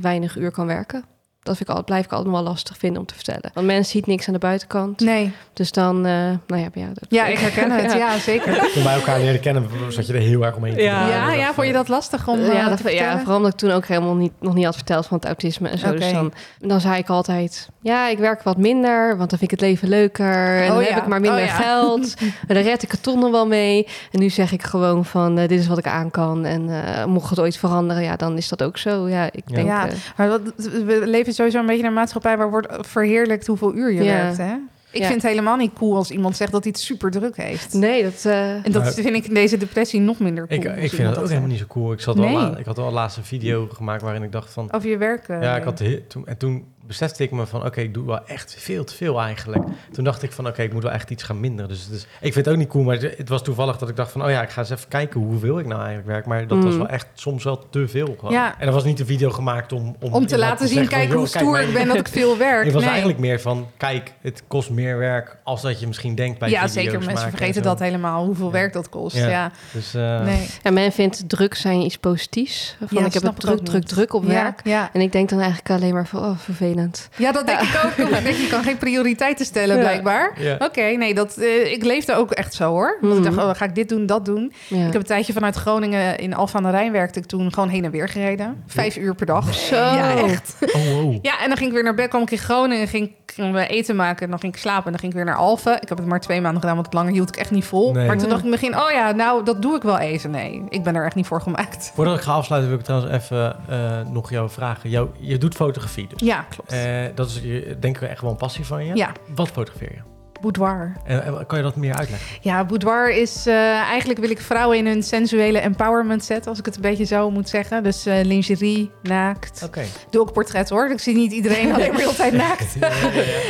weinig uur kan werken. Dat vind ik al, blijf ik altijd wel lastig vinden om te vertellen. Want mensen ziet niks aan de buitenkant.
Nee.
Dus dan, eh, nou ja, ja, dat-
Ja, ik herken het. [laughs] Ja, zeker.
Toen wij elkaar leren kennen, zat je er heel erg omheen.
Ja.
Ja,
Dat
ja, vond je dat lastig om eh,
ja,
te
dat, ja, vooral omdat ik toen ook helemaal niet, nog niet had verteld van het autisme en zo.
Oké.
Dus dan, dan zei ik altijd, ja, ik werk wat minder, want dan vind ik het leven leuker. En
Oh
dan
ja.
heb ik maar minder
Oh ja.
geld. [laughs] En dan red ik het toch nog wel mee. En nu zeg ik gewoon van, eh, dit is wat ik aan kan. En eh, mocht het ooit veranderen, ja, dan is dat ook zo. Ja, ik
Ja.
denk...
Ja,
eh,
maar dat, we leven sowieso een beetje in een maatschappij waar wordt verheerlijkt hoeveel uur je
Ja.
werkt. Hè? Ik
Ja.
vind het helemaal niet cool als iemand zegt dat hij het super druk heeft.
nee, dat... eh,
En dat
Maar-
vind ik in deze depressie nog minder cool.
Ik, ik vind dat ook
zegt.
helemaal niet zo cool. Ik, zat
Nee.
al ik had al laatst een video gemaakt waarin ik dacht van...
Over je werk. eh,
Ja, ik had toen, en toen besefte ik me van, oké, ik doe wel echt veel te veel eigenlijk. Toen dacht ik van, oké, ik moet wel echt iets gaan minderen. Dus, dus ik vind het ook niet cool, maar het, was toevallig dat ik dacht van, oh ja, ik ga eens even kijken hoeveel ik nou eigenlijk werk. Maar dat was
Mm.
wel echt soms wel te veel. Gewoon.
Ja.
En dat was niet een video gemaakt om... Om,
om te laten zien,
zeggen van,
kijk hoe
kijk,
stoer ik ben dat ik veel [laughs] werk.
Het was
Nee.
eigenlijk meer van, kijk, het kost meer werk als dat je misschien denkt bij
Ja,
video's
zeker. Mensen
en
vergeten dat helemaal, hoeveel
Ja.
werk dat kost.
Ja.
Ja,
Dus, eh,
nee.
ja, men vindt druk zijn iets positiefs. Van,
Ja,
ik heb het druk,
ook
druk, druk op
Ja,
werk.
Ja.
En ik denk dan eigenlijk alleen maar van, oh, vervelend.
Ja, dat denk ik ook. Ik denk, je kan geen prioriteiten stellen,
Ja.
blijkbaar.
ja.
Oké, nee, dat, eh, ik leefde ook echt zo hoor. Want ik
Mhm.
dacht, oh, ga ik dit doen, dat doen.
Ja.
Ik heb een tijdje vanuit Groningen in Alphen aan de Rijn werkte ik toen gewoon heen en weer gereden. Vijf uur per dag.
Zo.
Ja, echt.
Oh, wow.
Ja, en dan ging ik weer naar bed, kwam ik in Groningen, ging ik eh, eten maken, en dan ging ik slapen en dan ging ik weer naar Alphen. Ik heb het maar twee maanden gedaan, want langer hield ik echt niet vol.
Nee.
Maar toen dacht ik in het begin, oh ja, nou, dat doe ik wel even. Nee, ik ben er echt niet voor gemaakt.
Voordat ik ga afsluiten wil ik trouwens even eh, nog jou vragen. Jou, je doet fotografie dus.
Ja, klopt.
Eh, dat is denk ik echt wel een passie van je.
ja.
Wat fotografeer je?
Boudoir.
En, kan je dat meer uitleggen?
Ja, boudoir is eh, eigenlijk wil ik vrouwen in hun sensuele empowerment zetten, als ik het een beetje zo moet zeggen. Dus eh, lingerie, naakt.
Oké.
Doe ook portret hoor. Ik zie niet iedereen [laughs] alleen maar altijd naakt.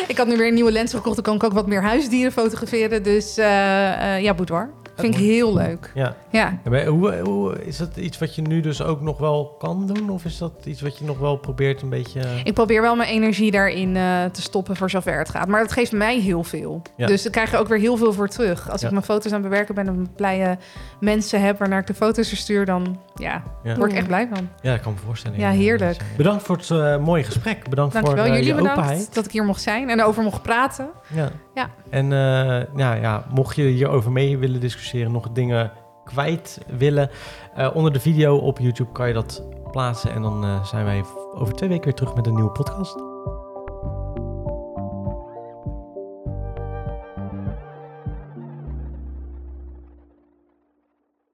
ik had nu weer een nieuwe lens gekocht, dan kan ik ook wat meer huisdieren fotograferen. Dus eh, ja, boudoir. Vind ik heel leuk.
Ja.
Ja.
En Hoe, hoe, is dat iets wat je nu dus ook nog wel kan doen? Of is dat iets wat je nog wel probeert een beetje...
Ik probeer wel mijn energie daarin eh, te stoppen voor zover het gaat. Maar dat geeft mij heel veel.
Ja.
Dus ik krijg ook weer heel veel voor terug. Als
Ja.
ik mijn foto's aan het bewerken ben en blije mensen heb waarnaar ik de foto's verstuur, dan ja,
Ja.
word ik echt blij van.
Ja, ik kan me voorstellen.
Ja, heerlijk.
Bedankt voor het eh, mooie gesprek. Bedankt
Dankjewel.
voor eh,
Jullie bedankt
openheid.
dat ik hier mocht zijn en over mocht praten.
Ja.
Ja.
En ja, ja, mocht je hierover mee willen discussiëren, nog dingen kwijt willen, eh, onder de video op YouTube kan je dat plaatsen. En dan eh, zijn wij over twee weken weer terug met een nieuwe podcast.